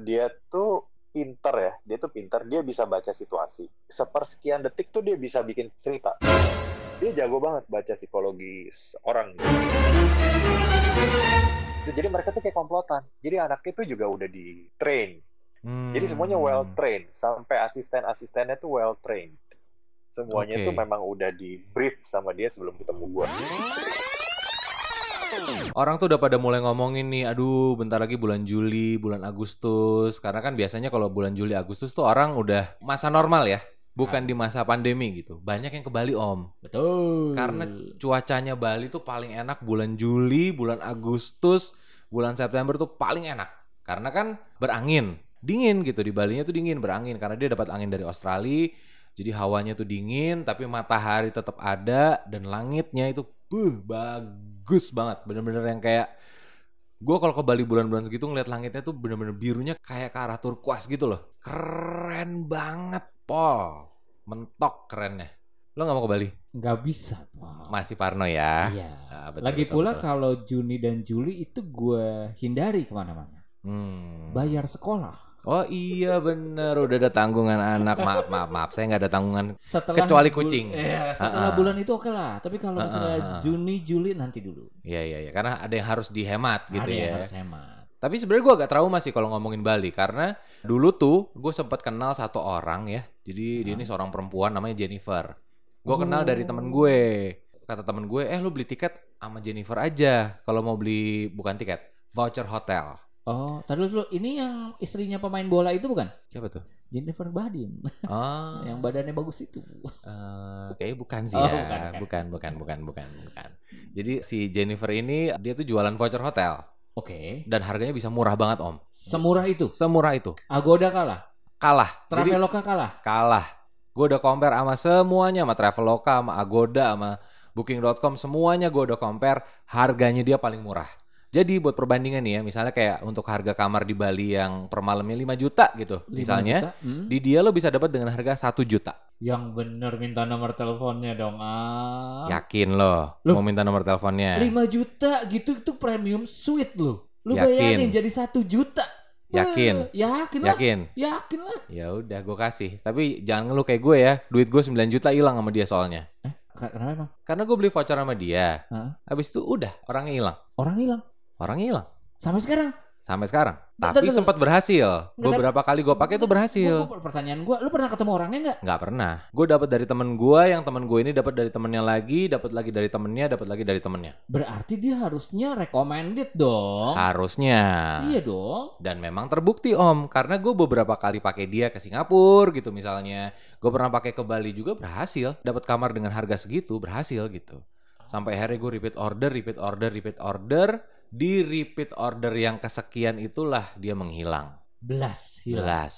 dia tuh pinter ya. Dia tuh pinter, dia bisa baca situasi. Sepersekian detik tuh dia bisa bikin cerita. Dia jago banget baca psikologis orang. Jadi mereka tuh kayak komplotan. Jadi anaknya tuh juga udah di train. Hmm. Jadi semuanya well trained. Sampai asisten-asistennya tuh well trained. Semuanya Oke. tuh memang udah di brief sama dia sebelum ketemu gua. Orang tuh udah pada mulai ngomongin nih, aduh bentar lagi bulan Juli, bulan Agustus. Karena kan biasanya kalau bulan Juli, Agustus tuh orang udah masa normal ya. Bukan di masa pandemi gitu. Banyak yang ke Bali om. Betul. Karena cuacanya Bali tuh paling enak bulan Juli, bulan Agustus, bulan September tuh paling enak. Karena kan berangin, dingin gitu di Balinya tuh dingin berangin karena dia dapat angin dari Australia. Jadi hawanya tuh dingin tapi matahari tetap ada dan langitnya itu buh, bagus banget. Bener-bener yang kayak gue kalau ke Bali bulan-bulan segitu ngeliat langitnya tuh bener-bener birunya kayak ke arah turkuas gitu loh. Keren banget, Pol. Mentok kerennya. Lo nggak mau ke Bali? nggak bisa. Pak. Masih Parno ya. Iya. Ah, betul, Lagi betul, pula betul. kalau Juni dan Juli itu gue hindari ke mana-mana. Hmm. Bayar sekolah. Oh iya bener udah ada tanggungan anak maaf maaf maaf saya nggak ada tanggungan Setelah Kecuali kucing. Iya, setelah Ah, ah. bulan itu oke lah. Tapi kalau misalnya ah, ah. Juni, Juli nanti dulu. Iya iya iya karena ada yang harus dihemat gitu Ada yang ya. harus hemat. Tapi sebenarnya gue agak trauma sih kalau ngomongin Bali karena dulu tuh gue sempat kenal satu orang ya. Jadi dia ini seorang perempuan namanya Jennifer. Gue kenal dari temen gue. Kata temen gue, eh lu beli tiket sama Jennifer aja kalau mau beli bukan tiket, voucher hotel. Oh, tadi dulu ini yang istrinya pemain bola itu bukan? Siapa tuh? Jennifer Badin. Oh, yang badannya bagus itu. Eh, kayaknya bukan sih Oh, ya. bukan, Bukan, bukan. bukan, bukan, bukan, bukan, Jadi si Jennifer ini dia tuh jualan voucher hotel Oke. dan harganya bisa murah banget om. Semurah itu. Semurah itu. Agoda kalah. Kalah. Jadi Traveloka kalah. kalah. Gue udah compare sama semuanya, sama Traveloka, sama Agoda, sama Booking.com, semuanya gue udah compare. Harganya dia paling murah. Jadi buat perbandingan nih ya, misalnya kayak untuk harga kamar di Bali yang per malamnya 5 juta gitu, Lima misalnya juta. Hmm. di dia lo bisa dapat dengan harga 1 juta. Yang bener minta nomor teleponnya dong. Ah. Yakin lo mau minta nomor teleponnya? 5 juta gitu itu premium suite loh. Lu Yakin. bayangin jadi satu juta. Yakin? Yakin lah. Yakin? Yakin lah. Ya udah gue kasih. Tapi jangan ngeluh kayak gue ya. Duit gue 9 juta hilang sama dia soalnya. Kenapa emang? Karena gue beli voucher sama dia. Hah? Habis itu udah orangnya hilang. Orang hilang. Orangnya hilang. Sampai sekarang. Sampai sekarang. Tapi sempat berhasil. Beberapa kali gue pakai itu berhasil. Gua- gua- pertanyaan gua, lu pernah ketemu orangnya nggak? Nggak pernah. Gue dapat dari temen gue, yang temen gue ini dapat dari temennya lagi, dapat lagi dari temennya, dapat lagi dari temennya. Berarti dia harusnya recommended dong. Harusnya. Iya dong. Dan memang terbukti om, karena gue beberapa kali pakai dia ke Singapura gitu misalnya. Gue pernah pakai ke Bali juga berhasil. Dapat kamar dengan harga segitu berhasil gitu. Sampai akhirnya gue repeat order, repeat order, repeat order. Di repeat order yang kesekian itulah dia menghilang. Belas hilang. Jelas.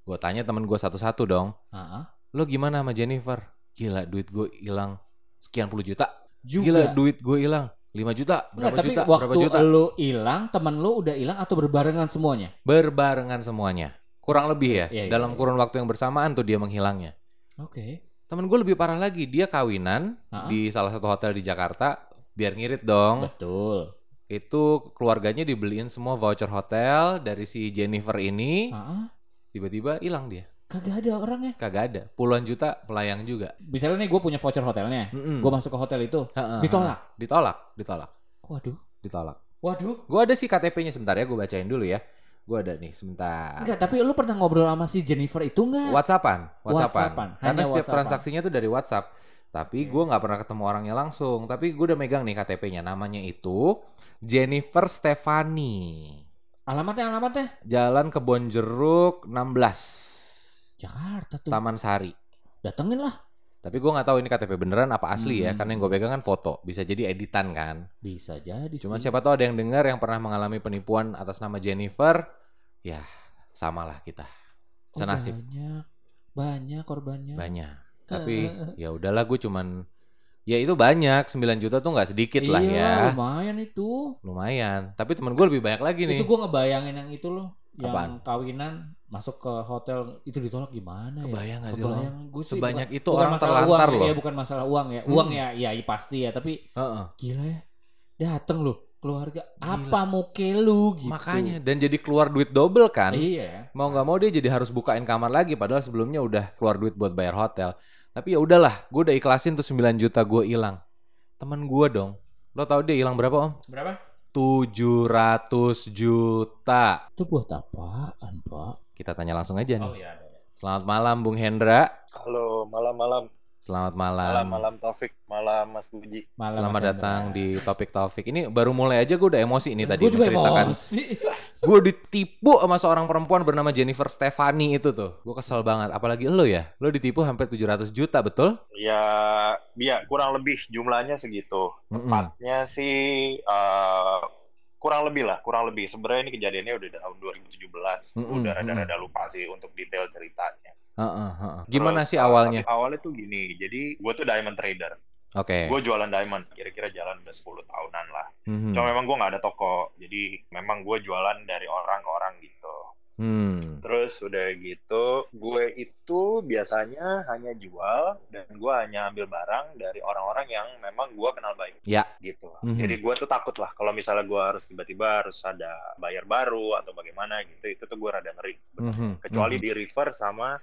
Gue tanya temen gue satu-satu dong. Ah, Lo gimana sama Jennifer? Gila duit gue hilang sekian puluh juta. Juga. Gila duit gue hilang 5 juta. Berapa tapi juta? waktu Berapa juta? lu hilang, teman lu udah hilang atau berbarengan semuanya? Berbarengan semuanya. Kurang lebih ya. Iya, iya, dalam iya. kurun waktu yang bersamaan tuh dia menghilangnya. Oke. Temen gue lebih parah lagi. Dia kawinan Ah. di salah satu hotel di Jakarta. Biar ngirit dong. Betul. Itu keluarganya dibeliin semua voucher hotel dari si Jennifer ini. Ah, Tiba-tiba hilang dia. kagak ada orangnya. Kagak ada. Puluhan juta pelayang juga. Misalnya nih gue punya voucher hotelnya, Mm-mm. gue masuk ke hotel itu, Ha-ha. ditolak. Ditolak. Ditolak. Waduh. Ditolak. Waduh. Gue ada sih KTP-nya sebentar ya. Gue bacain dulu ya. Gue ada nih sebentar. Enggak, tapi lu pernah ngobrol sama si Jennifer itu enggak? Whatsappan, Whatsappan. Whatsappan, Karena hanya setiap Whatsappan. transaksinya tuh dari WhatsApp. Tapi gue nggak pernah ketemu orangnya langsung. Tapi gue udah megang nih KTP-nya. Namanya itu Jennifer Stefani. Alamatnya alamatnya? Jalan Kebon Jeruk 16. Jakarta tuh. Taman Sari. Datengin lah. Tapi gue nggak tahu ini KTP beneran apa asli ya. Hmm. Karena yang gue pegang kan foto. Bisa jadi editan kan. Bisa jadi Cuman sih. siapa tahu ada yang dengar yang pernah mengalami penipuan atas nama Jennifer. Ya, samalah kita. Oh, Senasib. banyak. Banyak korbannya. Banyak. Tapi ya udahlah gue cuman ya itu banyak 9 juta tuh nggak sedikit lah Iya, ya. lumayan itu. Lumayan. Tapi temen gue lebih banyak lagi nih. Itu gue ngebayangin yang itu loh. Yang Apaan? kawinan masuk ke hotel itu ditolak gimana ya? Kebayang gak sih lo? Kebayang. Gue sih Sebanyak bukan- itu bukan orang masalah terlantar uang, loh. Ya, bukan masalah uang ya. Hmm. Uang ya, ya, ya pasti ya. Tapi Heeh. gila ya. Dateng loh. keluarga Gila. apa muke lu gitu. Makanya dan jadi keluar duit double kan. Iya. Mau nggak mau dia jadi harus bukain kamar lagi padahal sebelumnya udah keluar duit buat bayar hotel. Tapi ya udahlah, gue udah ikhlasin tuh 9 juta gue hilang. Temen gue dong. Lo tau dia hilang berapa om? Berapa? 700 juta. Itu buat apaan, Pak? Kita tanya langsung aja nih. Oh iya. Selamat malam Bung Hendra. Halo, malam-malam. Selamat Malam, malam. malam Taufik. Malam Mas Puji. Malam, Selamat Mas datang Hendra. di topik Taufik. Ini baru mulai aja gue udah emosi ini tadi Gue juga menceritakan. emosi. Gue ditipu sama seorang perempuan bernama Jennifer Stefani itu tuh. Gue kesel banget. Apalagi lo ya. Lo ditipu hampir 700 juta, betul? Ya, ya kurang lebih jumlahnya segitu. Tepatnya sih eh, kurang lebih lah, kurang lebih. Sebenarnya ini kejadiannya udah tahun 2017. Mm-mm, Udah rada-rada lupa sih untuk detail ceritanya. Heeh, heeh. Gimana Terus, sih eh, awalnya? awalnya tuh gini, jadi gue tuh diamond trader. Oke. Gue jualan diamond, kira-kira jalan udah 10 tahunan lah. Mhm. Cuma memang gue nggak ada toko, jadi memang gue jualan dari orang ke orang gitu. Hmm. Terus udah gitu, gue itu biasanya hanya jual dan gue hanya ambil barang dari orang-orang yang memang gue kenal baik. Ya. Gitu. Mhm. Jadi gue tuh takut lah kalau misalnya gue harus tiba-tiba harus ada bayar baru atau bagaimana gitu, itu tuh gue rada ngeri. sebenarnya. Mhm, Kecuali mhm. di refer sama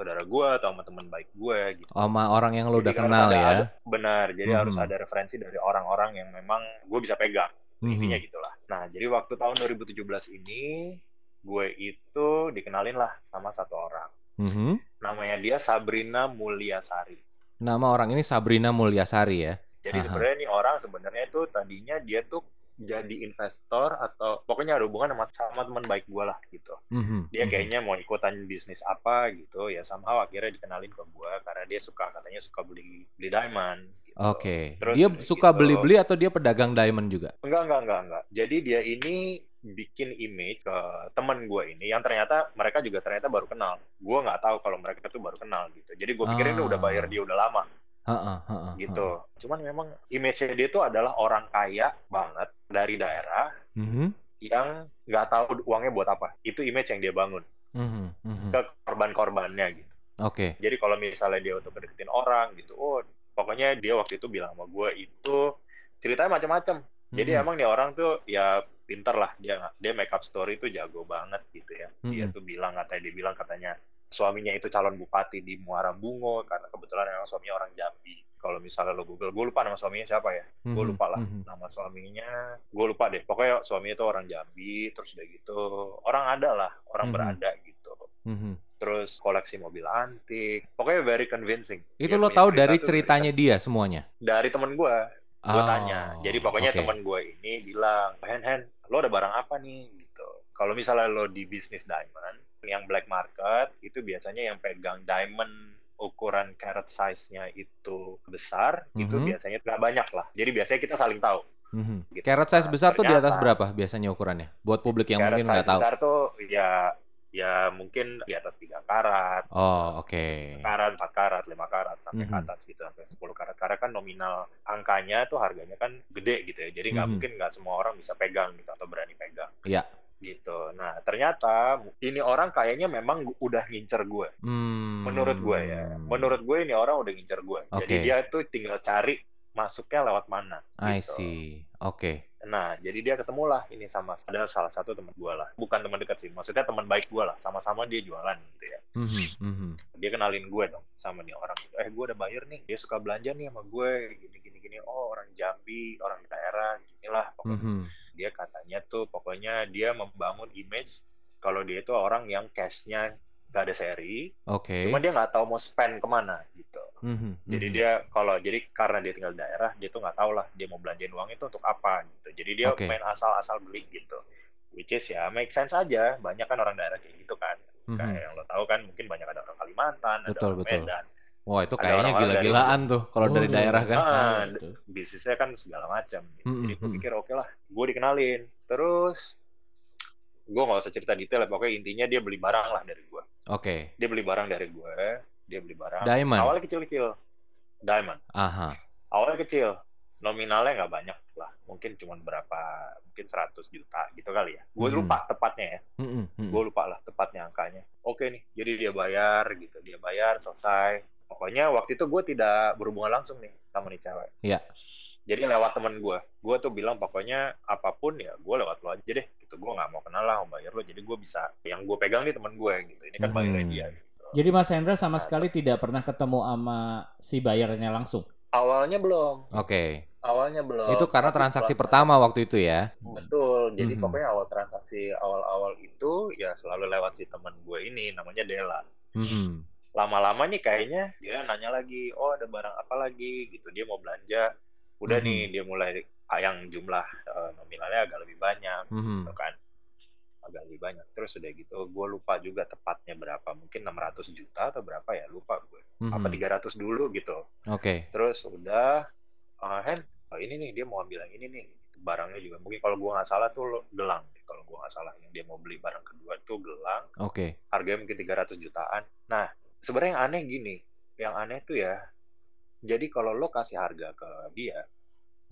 saudara gue atau sama teman baik gue gitu. sama orang yang lo udah harus kenal ada- ya. ada- benar, jadi harus Mhm. ada referensi dari orang-orang yang memang gue bisa pegang Mhm. intinya gitulah. Nah, jadi waktu tahun 2017 ini gue itu dikenalin lah sama satu orang. Mhm. Namanya dia Sabrina Mulyasari. Nama orang ini Sabrina Mulyasari ya. Jadi sebenarnya nih orang sebenarnya itu tadinya dia tuh jadi investor atau pokoknya ada hubungan sama, sama teman baik gue lah gitu. Mhm, Dia mhm. kayaknya mau ikutan bisnis apa gitu ya somehow akhirnya dikenalin ke gue karena dia suka katanya suka beli beli diamond. Gitu. Oke. Terus Dia suka gitu- beli-beli atau dia pedagang diamond juga? Enggak, enggak, enggak, enggak. Jadi dia ini bikin image ke temen gue ini yang ternyata mereka juga ternyata baru kenal. Gue nggak tahu kalau mereka tuh baru kenal gitu. Jadi gue pikir ini udah Ah. bayar dia udah lama Heeh, gitu. Cuman memang image-nya dia tuh adalah orang kaya banget dari daerah heeh. Mhm, yang nggak tahu uangnya buat apa. Itu image yang dia bangun mhm, mhm. ke korban-korbannya gitu. Oke. Jadi kalau misalnya dia untuk deketin orang gitu, oh pokoknya dia waktu itu bilang sama gue itu ceritanya macam-macam. Jadi Mhm. emang nih orang tuh ya pinter lah dia dia make up story tuh jago banget gitu ya. Dia Mhm. tuh bilang katanya dia bilang katanya suaminya itu calon bupati di Muara Bungo karena kebetulan emang suaminya orang Jambi. Kalau misalnya lo Google, gue lupa nama suaminya siapa ya. Gue Mhm, lupa lah mhm. nama suaminya. Gue lupa deh. Pokoknya suaminya tuh orang Jambi. Terus udah gitu orang ada lah, orang Mhm. berada gitu. Mhm. Terus koleksi mobil antik. Pokoknya very convincing. Itu Dia lo tahu cerita dari ceritanya dia semuanya? dari temen gue gue Oh, tanya jadi pokoknya oke. temen gue ini bilang Hen Hen lo ada barang apa nih gitu kalau misalnya lo di bisnis diamond yang black market itu biasanya yang pegang diamond ukuran carat size-nya itu besar itu Mhm. biasanya nggak banyak lah jadi biasanya kita saling tahu Mhm. gitu. Carat size Nah, besar tuh di atas berapa biasanya ukurannya? Buat publik yang mungkin nggak size tahu. besar tuh ya ya mungkin di atas tiga karat Oh, oke. karat, 4 karat, 5 karat sampai ke Mhm. atas gitu sampai 10 karat. Karena kan nominal angkanya tuh harganya kan gede gitu ya. Jadi nggak Mhm. mungkin nggak semua orang bisa pegang gitu atau berani pegang. Iya. Gitu. Nah, ternyata ini orang kayaknya memang udah ngincer gue. Hmm. Menurut gue ya. Menurut gue ini orang udah ngincer gue. Jadi Oke. dia tuh tinggal cari masuknya lewat mana. I gitu. see. Oke. Nah, jadi dia ketemulah ini sama ada salah satu teman gue lah. Bukan teman dekat sih, maksudnya teman baik gue lah. Sama-sama dia jualan gitu ya. Mhm, mhm. dia kenalin gue dong sama nih orang eh gue udah bayar nih dia suka belanja nih sama gue gini gini gini oh orang Jambi orang daerah inilah pokoknya Mhm. Dia katanya tuh pokoknya dia membangun image kalau dia itu orang yang cashnya gak ada seri Oke. cuma dia nggak tahu mau spend ke mana gitu Mhm, jadi mhm. dia kalau jadi karena dia tinggal di daerah dia tuh nggak tahu lah dia mau belanjain uang itu untuk apa gitu jadi dia Oke. main asal-asal beli gitu which is ya make sense aja banyak kan orang daerah kayak gitu kan Mhm. kayak yang lo tahu kan mungkin banyak ada orang Kalimantan ada Betul, orang betul. Medan Wah, itu kayaknya dari- gila-gilaan tuh kalau Oh, dari iya. daerah kan. Ah, Tahu itu. bisnisnya kan segala macam gitu. Mm-mm, jadi gue mm-mm. pikir oke lah gue dikenalin terus gue nggak usah cerita detail ya pokoknya intinya dia beli barang lah dari gue Oke. dia beli barang dari gue dia beli barang Diamond. awalnya kecil-kecil diamond Aha. awalnya kecil nominalnya nggak banyak lah mungkin cuma berapa mungkin 100 juta gitu kali ya gue Mhm. lupa tepatnya ya Mhm, mhm. gue lupa lah tepatnya angkanya oke nih jadi dia bayar gitu dia bayar selesai pokoknya waktu itu gue tidak berhubungan langsung nih sama nih cewek Iya. jadi lewat temen gue gue tuh bilang pokoknya apa pun ya gue lewat lo aja deh gitu gue nggak mau kenal lah sama buyer lo jadi gue bisa yang gue pegang nih temen gue gitu ini kan bayarnya dia gitu. Jadi Mas Hendra sama sekali tidak pernah ketemu sama si bayarnya langsung. awalnya belum Oke. awalnya belum Itu karena Tapi transaksi setelah- pertama waktu itu ya. betul jadi Mhm. pokoknya awal transaksi awal-awal itu ya selalu lewat si teman gue ini namanya Dela Mhm. Lama-lama nih kayaknya dia nanya lagi oh ada barang apa lagi gitu dia mau belanja udah Mhm. nih dia mulai yang jumlah eh, nominalnya agak lebih banyak Mhm. gitu kan agak lebih banyak terus udah gitu gue lupa juga tepatnya berapa mungkin 600 juta atau berapa ya lupa gue apa Mhm. 300 dulu gitu Oke. terus udah eh, Hen oh, ini nih dia mau ambil yang ini nih barangnya juga mungkin kalau gue nggak salah tuh gelang deh, kalau gue nggak salah yang dia mau beli barang kedua tuh gelang Oke. harganya mungkin 300 jutaan. Nah, sebenarnya yang aneh gini, yang aneh tuh ya, jadi kalau lo kasih harga ke dia,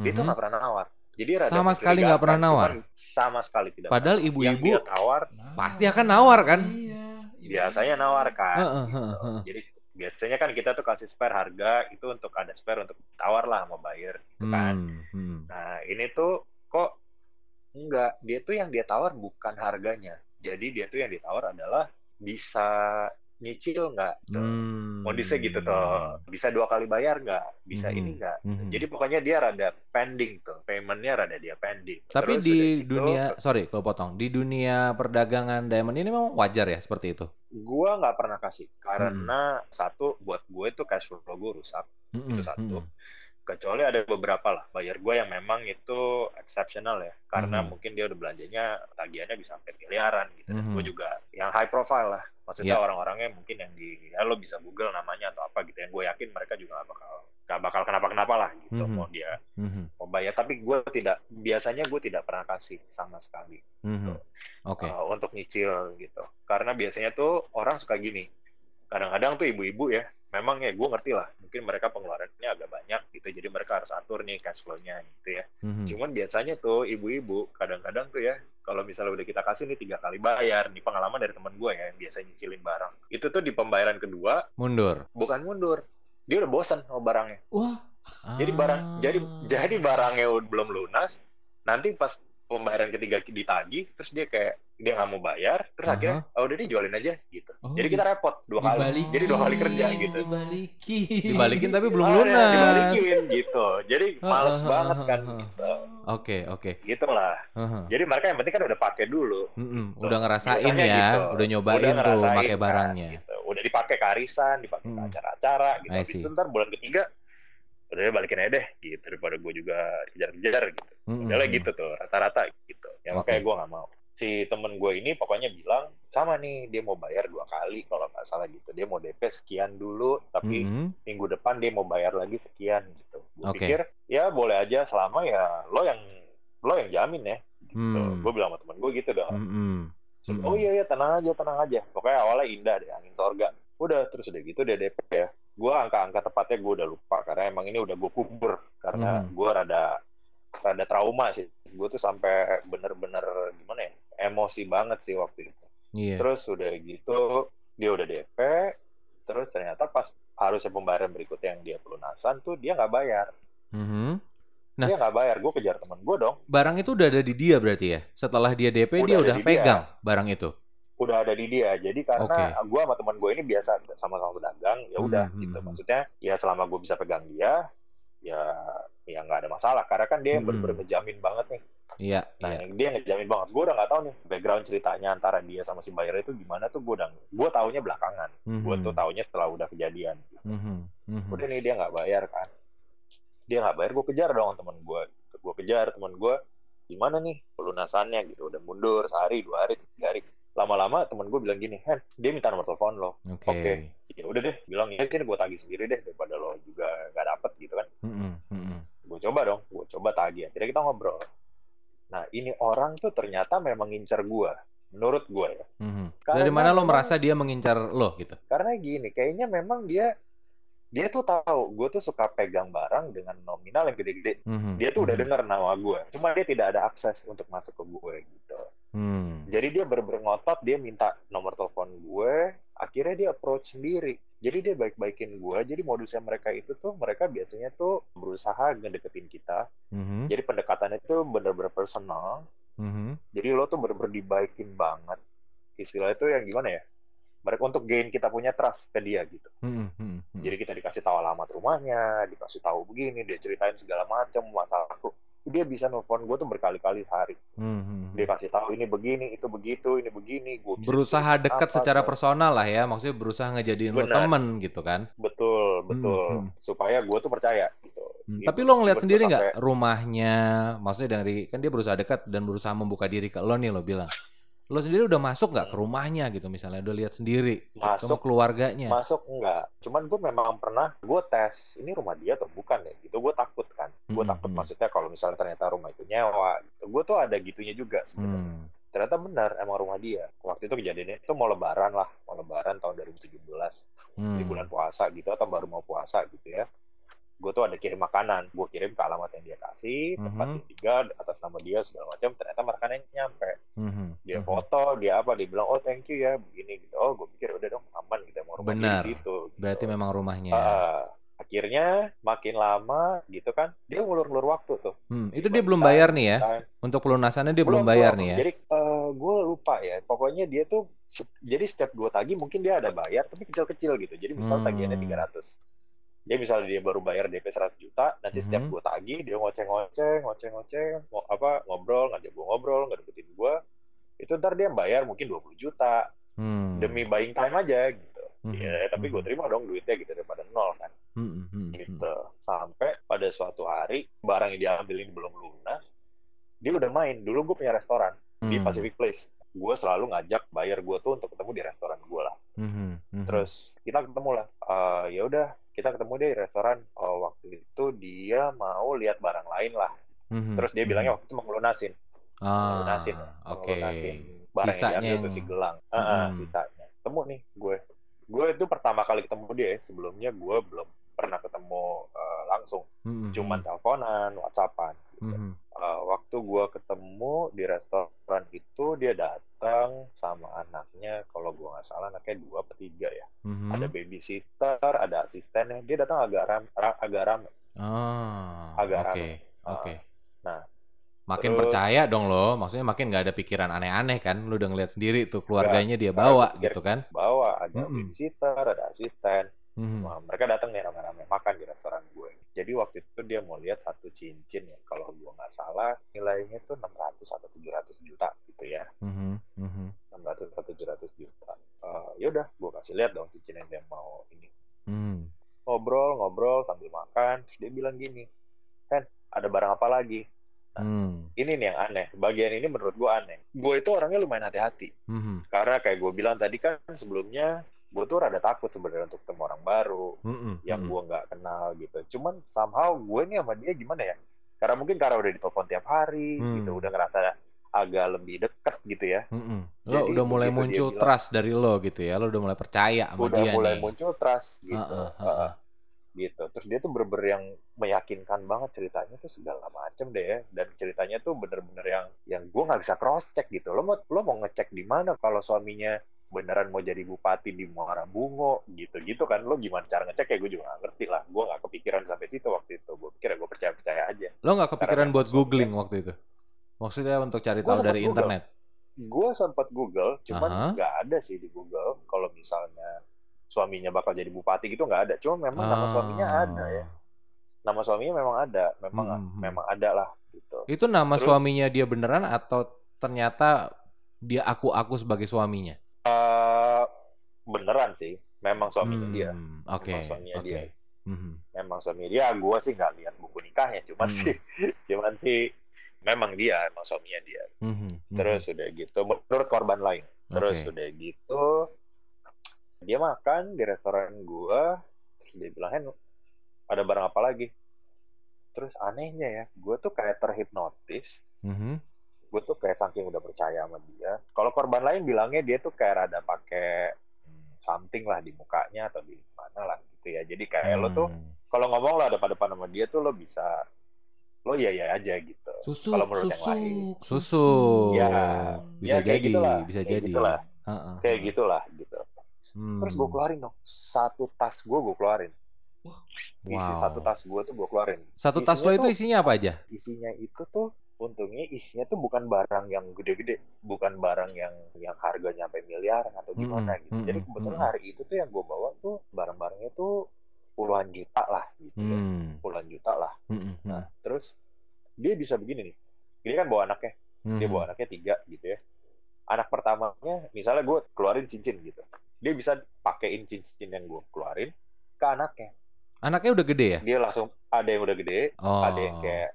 dia tuh Mhm. nggak pernah nawar. Jadi rada Sama sekali nggak pernah nawar? Sama sekali tidak. Padahal ibu-ibu dia tawar pasti akan nawar kan? Iya. biasanya nawar kan. Heeh, gitu. Jadi biasanya kan kita tuh kasih spare harga itu untuk ada spare untuk tawar lah sama buyer gitu kan. Hmm, hmm. Nah, ini tuh kok enggak, dia tuh yang dia tawar bukan harganya. Jadi dia tuh yang ditawar adalah bisa nyicil nggak tuh. Hmm. Modusnya gitu tuh. Bisa dua kali bayar nggak? Bisa Mhm. ini nggak? Mhm. Jadi pokoknya dia rada pending tuh. Paymentnya rada dia pending. Tapi Terus di gitu, dunia, sorry kalau potong, di dunia perdagangan diamond ini memang wajar ya seperti itu. gua nggak pernah kasih Hmm. karena satu buat gue itu cash flow gue rusak Mm-mm, itu satu. mm-mm. Kecuali ada beberapa lah bayar gue yang memang itu exceptional ya, karena Mhm. mungkin dia udah belanjanya tagihannya bisa sampai miliaran gitu. Dan Mhm. gue juga yang high profile lah, maksudnya Ya. orang-orangnya mungkin yang di ya lo bisa google namanya atau apa gitu. Yang gue yakin mereka juga nggak bakal nggak bakal kenapa-kenapa lah gitu Mhm. mau dia Mhm, mau bayar. Tapi gue tidak biasanya gue tidak pernah kasih sama sekali. mhm. Oke. uh, untuk nyicil gitu. Karena biasanya tuh orang suka gini. Kadang-kadang tuh ibu-ibu ya, memang ya gue ngerti lah. Mungkin mereka pengeluarannya agak banyak gitu, jadi mereka harus atur nih cash flow-nya gitu ya. Mhm. Cuman biasanya tuh ibu-ibu kadang-kadang tuh ya, kalau misalnya udah kita kasih nih tiga kali bayar, nih pengalaman dari temen gue ya yang biasa nyicilin barang. Itu tuh di pembayaran kedua Mundur. bukan mundur, dia udah bosan sama barangnya. Wah, Jadi barang, Ah. jadi jadi barangnya belum lunas, nanti pas pembayaran ketiga ditagih, terus dia kayak dia nggak mau bayar, terus Aha. akhirnya oh udah deh jualin aja gitu. Oh, jadi kita repot dua kali. dibalikin. Jadi dua kali kerja gitu. Dibalikin. Dibalikin tapi belum Oh, ya, lunas. dibalikin gitu. Jadi males ah, banget ah, kan gitu. Oke, oke. Gitu lah. Heeh. Jadi mereka yang penting kan udah pakai dulu. Mm-mm, Udah ngerasain Biasanya ya, gitu. udah nyobain tuh ngerasain pakai kan, barangnya. gitu. Udah dipakai ke arisan, dipakai Hmm. acara-acara gitu. I Habis see. itu ntar bulan ketiga udah deh balikin aja deh gitu daripada gue juga kejar-kejar gitu. Mm-mm. Udahlah gitu tuh, rata-rata gitu. Ya Oke. makanya gue nggak mau. Si temen gue ini pokoknya bilang, sama nih, dia mau bayar dua kali kalau nggak salah gitu. Dia mau DP sekian dulu, tapi Mm-mm. minggu depan dia mau bayar lagi sekian gitu. Gue Oke. pikir, ya boleh aja selama ya lo yang lo yang jamin ya. Gitu. Hmm. Gue bilang sama temen gue gitu dong. Mm-mm. Terus, Mm-mm. oh iya ya tenang aja, tenang aja. Pokoknya awalnya indah deh, angin sorga. Udah, terus udah gitu dia DP ya. Gue angka-angka tepatnya gue udah lupa, karena emang ini udah gue kubur. Karena Hmm. gue rada rada trauma sih. Gue tuh sampai bener-bener gimana ya, emosi banget sih waktu itu. Iya. Terus udah gitu, dia udah DP, terus ternyata pas harusnya pembayaran berikutnya yang dia pelunasan tuh dia nggak bayar. Mhm. Nah. Dia nggak bayar, gue kejar temen gue dong. Barang itu udah ada di dia berarti ya. Setelah dia DP Udah dia udah di pegang barang itu. udah ada di dia. Jadi karena Oke. gue sama teman gue ini biasa sama-sama pedagang, ya udah Hmm, gitu. hmm, hmm. Maksudnya ya selama gue bisa pegang dia, ya ya nggak ada masalah. Karena kan dia yang Hmm. ngejamin banget nih. Iya, Nah, iya. yang dia ngejamin banget. Gue udah nggak tahu nih background ceritanya antara dia sama si buyer itu gimana tuh gue udah gue taunya belakangan. Gue Mhm. tuh taunya setelah udah kejadian. Mhm. Mhm. Udah nih dia nggak bayar kan. Dia nggak bayar, gue kejar dong teman gue. Gue kejar teman gue. Gimana nih pelunasannya gitu. Udah mundur sehari, dua hari, tiga hari. Lama-lama teman gue bilang gini, Hen, dia minta nomor telepon lo. Oke. Oke. Ya udah deh, bilang ya sini gue tagih sendiri deh daripada lo juga nggak dapet gitu kan. Mhm. Mhm. Gue coba dong, gue coba tagih. Akhirnya kita ngobrol. Nah ini orang tuh ternyata memang ngincer gue. Menurut gue ya. Mhm. Karena Dari mana lo merasa dia mengincar lo gitu? Karena gini, kayaknya memang dia dia tuh tahu gue tuh suka pegang barang dengan nominal yang gede-gede. Mhm. Dia tuh udah Mhm. dengar nama gue. Cuma dia tidak ada akses untuk masuk ke gue gitu. Hmm. Jadi dia bener-bener ngotot, dia minta nomor telepon gue. Akhirnya dia approach sendiri. Jadi dia baik-baikin gue. Jadi modusnya mereka itu tuh mereka biasanya tuh berusaha ngedeketin kita. Mhm. Jadi pendekatannya itu bener-bener personal. Mhm. Jadi lo tuh bener-bener dibaikin banget. Istilah itu yang gimana ya? Mereka untuk gain kita punya trust ke dia gitu. Mhm, mhm, mhm. Jadi kita dikasih tahu alamat rumahnya, dikasih tahu begini, dia ceritain segala macam masalahku. Dia bisa nelfon gue tuh berkali-kali sehari. Mhm, Dia mhm. kasih tahu ini begini, itu begitu, ini begini. Gue Berusaha dekat secara personal lah ya, maksudnya berusaha ngejadiin lo Benar. temen gitu kan. Betul, betul. Hmm, Supaya gue tuh percaya gitu. Hmm, Gitu. Tapi lo ngeliat sendiri gua nggak sampai- rumahnya, maksudnya dari kan dia berusaha dekat dan berusaha membuka diri ke lo nih lo bilang. Lo sendiri udah masuk nggak ke Hmm. rumahnya gitu misalnya, udah lihat sendiri ketemu Masuk. keluarganya. Masuk enggak. Cuman gue memang pernah, gue tes, ini rumah dia atau bukan ya gitu. Gue takut kan. Gue Hmm, takut hmm. maksudnya kalau misalnya ternyata rumah itu nyewa. Gitu. Gue tuh ada gitunya juga sebenarnya. Hmm. Ternyata benar emang rumah dia. Waktu itu kejadiannya itu mau lebaran lah. Mau lebaran tahun 2017. Hmm. Di bulan puasa gitu atau baru mau puasa gitu ya. Gue tuh ada kirim makanan. Gue kirim ke alamat yang dia kasih. Tempat Mhm. dia tinggal, atas nama dia segala macam. Ternyata makanannya nyampe. Mhm, Dia mhm. foto, dia apa, dia bilang, oh thank you ya, begini gitu. Oh, gue pikir udah dong aman gitu, mau rumah dia Benar. di situ. gitu. Berarti memang rumahnya. Ah, akhirnya makin lama gitu kan, dia ngulur-ngulur waktu tuh. Hmm, itu dia belum bayar nih ya? Kan. Untuk pelunasannya dia belum bayar nih ya? Jadi gue lupa ya, pokoknya dia tuh, jadi setiap dua tagi mungkin dia ada bayar, tapi kecil-kecil gitu. Jadi misal Hmm. tagihannya 300. Dia misalnya dia baru bayar DP 100 juta, nanti setiap Mhm. dua tagi dia ngoceh-ngoceh, ngoceh-ngoceh, mau apa ngobrol, ngajak gue ngobrol, nggak deketin gue. Itu ntar dia bayar mungkin 20 juta Hmm. demi buying time aja gitu. Mhm, Ya, tapi gue mhm. terima dong duitnya gitu daripada nol kan. Hmm, hmm, hmm, Gitu. Sampai pada suatu hari barang yang diambil ini belum lunas, dia udah main. Dulu gue punya restoran di hmm. Pacific Place. Gue selalu ngajak buyer gue tuh untuk ketemu di restoran gue lah. Hmm, hmm, hmm. Terus kita ketemu lah. Eh, ya udah, kita ketemu deh di restoran. Oh, waktu itu dia mau lihat barang lain lah. Hmm, Terus dia hmm. bilangnya waktu itu mau ngelunasin. ah, Lunasin. oke. Ngelunasin barang Sisanya yang yang- si gelang. Ah, ah, Mm. sisanya. Temu nih gue. Gue itu pertama kali ketemu dia. ya. Sebelumnya gue belum pernah ketemu eh, langsung. Hmm, Cuman hmm, teleponan, whatsappan. gitu. hmm, Eh, waktu gue ketemu di restoran itu dia datang sama anaknya. Kalau gue nggak salah anaknya dua atau tiga ya. hmm. Ada babysitter, ada asistennya. Dia datang agak ram, ra- agak rame. Ah, Agak oke, rame. oke. nah, makin terus- percaya dong lo, maksudnya makin nggak ada pikiran aneh-aneh kan? Lu udah ngeliat sendiri tuh keluarganya dia bawa gitu kan? Bawa ada Mm-mm. babysitter, ada asisten. Wah, mereka datang nih rame-rame makan di restoran gue. Jadi waktu itu dia mau lihat satu cincin ya, kalau gue nggak salah nilainya tuh 600 atau 700 juta gitu ya. Mhm, mhm. 600 atau 700 juta. Eh, ya udah, gue kasih lihat dong cincin yang dia mau ini. Hmm. Ngobrol, ngobrol sambil makan, terus dia bilang gini, Hen, ada barang apa lagi? Hmm. Ini nih yang aneh. Bagian ini menurut gue aneh. Gue itu orangnya lumayan hati-hati. Mhm. Karena kayak gue bilang tadi kan sebelumnya, gue tuh rada takut sebenarnya untuk ketemu orang baru. Mhm, yang mhm. gue nggak kenal gitu. Cuman somehow gue nih sama dia gimana ya? Karena mungkin karena udah ditelepon tiap hari Hmm. gitu, udah ngerasa agak lebih deket gitu ya. Mhm. Lo Jadi udah mulai dia muncul bilang- trust dari lo gitu ya, lo udah mulai percaya sama udah dia mulai nih. muncul trust gitu. Heeh, Heeh. heeh. gitu. Terus dia tuh bener-bener yang meyakinkan banget ceritanya tuh segala macem deh ya. Dan ceritanya tuh bener-bener yang yang gue nggak bisa cross check gitu. Lo mau lo mau ngecek di mana kalau suaminya beneran mau jadi bupati di Muara Bungo gitu-gitu kan lo gimana cara ngecek ya gue juga nggak ngerti lah gue nggak kepikiran sampai situ waktu itu gue pikir ya gue percaya percaya aja Lo nggak kepikiran Karena buat googling waktu itu? Maksudnya untuk cari tahu dari Google. internet? gue sempat Google cuman nggak ada sih di Google kalau misalnya suaminya bakal jadi bupati gitu nggak ada cuma memang nama suaminya ada ya Ah. nama suaminya memang ada memang Hmm, hmm. memang ada lah gitu Itu nama Terus- suaminya dia beneran atau ternyata dia aku-aku sebagai suaminya? Eh, beneran sih memang suaminya Hmm, dia Oke, Memang suaminya oke. dia. Mhm. memang suaminya dia gue sih nggak lihat buku nikahnya cuman Hmm. sih cuman sih memang dia emang suaminya dia Mhm, mhm. terus udah gitu menurut korban lain terus Oke. udah gitu dia makan di restoran gua terus dia bilang "Hen, ada barang apa lagi terus anehnya ya gue tuh kayak terhipnotis Mhm. Gue tuh kayak saking udah percaya sama dia kalau korban lain bilangnya dia tuh kayak rada pakai hmm, something lah di mukanya atau di mana lah gitu ya jadi kayak lo tuh Hmm. kalau ngomong lo ada pada depan sama dia tuh lo bisa lo iya iya aja gitu Susuk, Kalau menurut yang susuk, lain. Susu. Ya, bisa ya, jadi, gitulah, bisa kayak jadi. gitulah. Heeh. kayak gitulah gitu Hmm. Terus gue keluarin dong. Satu tas gue gue keluarin. Isi Wow. satu tas gue tuh gue keluarin. Satu tas lo Isinya itu tuh- isinya apa aja? Isinya itu tuh untungnya isinya tuh bukan barang yang gede-gede, bukan barang yang yang harganya sampai miliar atau gimana Mm-mm, gitu. Jadi kebetulan mm-mm. hari itu tuh yang gue bawa tuh barang-barangnya tuh puluhan juta lah gitu ya. Hmm. Puluhan juta lah. Hmm, hmm, Nah, terus dia bisa begini nih. Dia kan bawa anaknya, hmm. dia bawa anaknya tiga gitu ya. Anak pertamanya, misalnya gue keluarin cincin gitu. Dia bisa pakein cincin yang gue keluarin ke anaknya. Anaknya udah gede ya? Dia langsung ada yang udah gede, Oh. ada yang kayak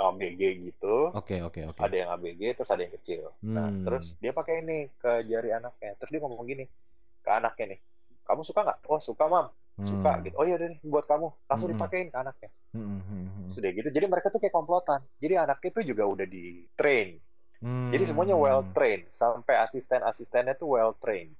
ABG gitu, Oke, oke, oke. ada yang ABG, terus ada yang kecil. Nah, Hmm. terus dia pakai ini ke jari anaknya. Terus dia ngomong gini ke anaknya nih, kamu suka nggak? Oh suka mam, suka Hmm. gitu. Oh iya deh buat kamu, langsung Hmm. dipakein ke anaknya. Hmm, hmm, hmm, hmm. Sudah gitu. Jadi mereka tuh kayak komplotan. Jadi anaknya tuh juga udah di train. Jadi semuanya Hmm. well trained, sampai asisten-asistennya tuh well trained.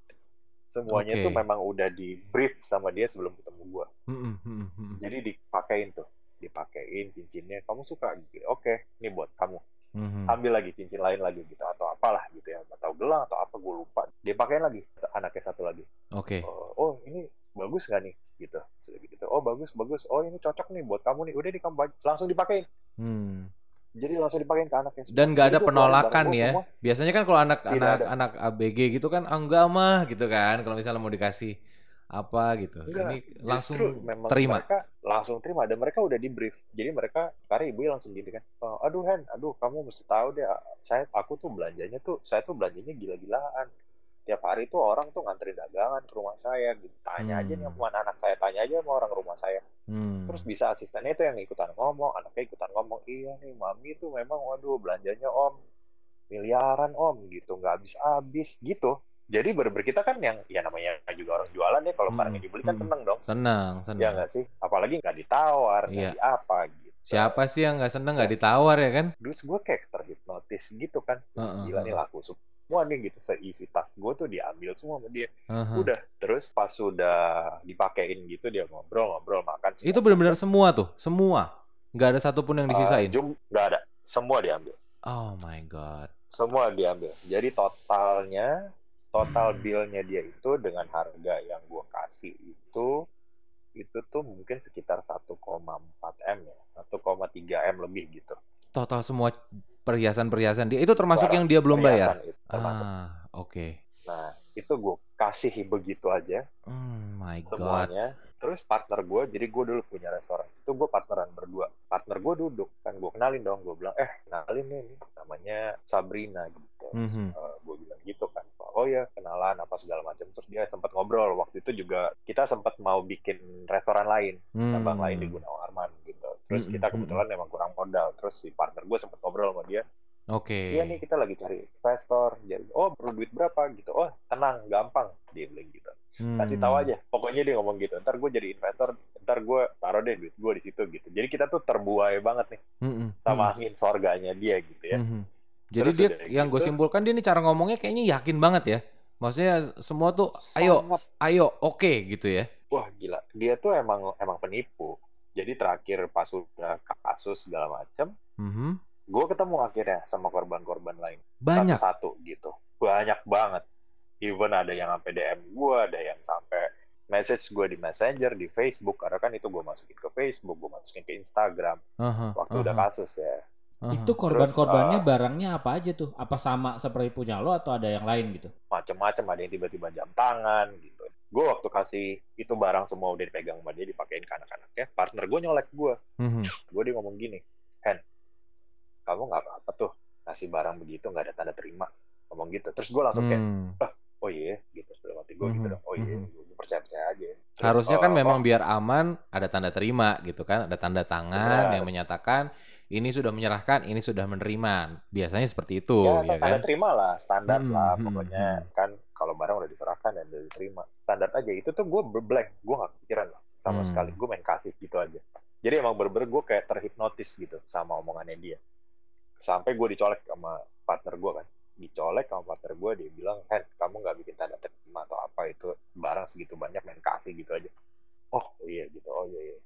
Semuanya Oke. tuh memang udah di brief sama dia sebelum ketemu gua. Hmm, hmm, hmm, hmm. Jadi dipakein tuh, dipakein cincinnya. Kamu suka? Gitu. Oke, ini buat kamu. Hmm. Ambil lagi cincin lain lagi gitu atau apalah gitu ya, atau gelang atau apa gue lupa. Dia pakein lagi anaknya satu lagi. Oke. Oh, oh, ini bagus nggak nih? Gitu. Sudah gitu. Oh bagus bagus. Oh ini cocok nih buat kamu nih. Udah di kamu langsung dipakein. Hmm. Jadi langsung dipakein ke anaknya. Dan nggak ada penolakan ya. semua. Biasanya kan kalau anak anak ada. anak ABG gitu kan ah, enggak mah gitu kan. Kalau misalnya mau dikasih apa gitu. Enggak, Ini langsung Justru memang terima. mereka langsung terima dan mereka udah di brief jadi mereka karena ibu langsung gini kan "Oh, aduh Hen aduh kamu mesti tahu deh saya aku tuh belanjanya tuh saya tuh belanjanya gila-gilaan tiap hari tuh orang tuh nganterin dagangan ke rumah saya gitu tanya aja nih Hmm. sama anak saya tanya aja sama orang rumah saya Hmm. terus bisa asistennya itu yang ikutan ngomong anaknya ikutan ngomong iya nih mami tuh memang waduh belanjanya om miliaran om gitu nggak habis-habis gitu jadi bener kita kan yang ya namanya juga orang jualan ya kalau Hmm, barang yang dibeli kan hmm. seneng dong senang, Ya senang. nggak sih? Apalagi nggak ditawar, nggak Iya. di apa gitu. Siapa sih yang nggak seneng nggak ditawar ya kan? Terus gue kayak terhipnotis gitu kan. Heeh, Gila nih laku semua nih gitu. Seisi tas gue tuh diambil semua sama dia. heeh. Udah. Terus pas sudah dipakein gitu dia ngobrol-ngobrol makan. Itu benar-benar semua tuh, semua. Nggak ada satupun yang disisain. Uh, jum, nggak ada. Semua diambil. Oh my god. Semua diambil. Jadi totalnya, total billnya dia itu dengan harga yang gue kasih itu itu tuh mungkin sekitar 1,4 m ya 1,3 m lebih gitu Total semua perhiasan-perhiasan dia itu termasuk Barang yang dia belum bayar. itu termasuk. Ah, oke. Nah, itu gue kasih begitu aja Hmm, my god. semuanya. Terus partner gue, jadi gue dulu punya restoran. Itu gue partneran berdua. Partner gue duduk, kan gue kenalin dong. Gue bilang, eh kenalin nih, nih, namanya Sabrina gitu. Mhm. gue bilang gitu kan. Oh ya kenalan apa segala macam. Terus dia sempat ngobrol. Waktu itu juga kita sempat mau bikin restoran lain, cabang Hmm. lain di Gunawarman gitu. Terus Mm, kita mm, kebetulan memang kurang modal. Terus si partner gue sempat ngobrol sama dia. Oke. Iya nih kita lagi cari investor. Jadi, oh perlu duit berapa gitu. Oh tenang, gampang. Dia bilang gitu. Kasih tahu Hmm. aja. Pokoknya dia ngomong gitu. Ntar gue jadi investor. Ntar gue taruh deh duit gue di situ gitu. Jadi kita tuh terbuai banget nih Mm-mm. sama angin sorganya dia gitu ya. Mhm. Jadi Terus dia yang gue gitu- simpulkan dia ini cara ngomongnya kayaknya yakin banget ya. Maksudnya semua tuh ayo, Sangat. ayo, oke gitu ya. Wah gila. Dia tuh emang emang penipu. Jadi terakhir pas udah kasus segala macam, Mhm. gue ketemu akhirnya sama korban-korban lain. Banyak. Satu-satu gitu. Banyak banget. Even ada yang sampai DM gue, ada yang sampai message gue di Messenger, di Facebook. Karena kan itu gue masukin ke Facebook, gue masukin ke Instagram. Aha, Waktu udah aha, kasus ya. aha. Itu korban-korbannya uh, barangnya apa aja tuh? Apa sama seperti punya lo atau ada yang lain gitu? Macem-macem, ada yang tiba-tiba jam tangan gitu. Gue waktu kasih itu barang semua udah dipegang sama dia, dipakein ke anak-anaknya. Partner gue nyolek gue. Mhm. Gue dia ngomong gini, Hen, kamu nggak apa-apa tuh kasih barang begitu nggak ada tanda terima. Ngomong gitu. Terus gue langsung kayak, Hmm. Oh iya, gitu. Dalam hati gue gitu Mhm, dong. Oh iya, mhm. gue percaya-percaya aja. Terus, Harusnya kan oh, memang oh, biar aman ada tanda terima gitu kan, ada tanda tangan Benar. yang menyatakan ini sudah menyerahkan, ini sudah menerima. Biasanya seperti itu, ya, ya tanda kan? terima lah, standar Hmm, lah. Pokoknya hmm. kan kalau barang udah diserahkan dan udah diterima. Standar aja. Itu tuh gue blank. Gue nggak kepikiran lah. Sama Hmm. sekali. Gue main kasih gitu aja. Jadi emang bener-bener gue kayak terhipnotis gitu sama omongannya dia. Sampai gue dicolek sama partner gue kan. Dicolek sama partner gue, dia bilang, Hen, kamu nggak bikin tanda terima atau apa itu barang segitu banyak main kasih gitu aja. Oh iya gitu, oh iya iya.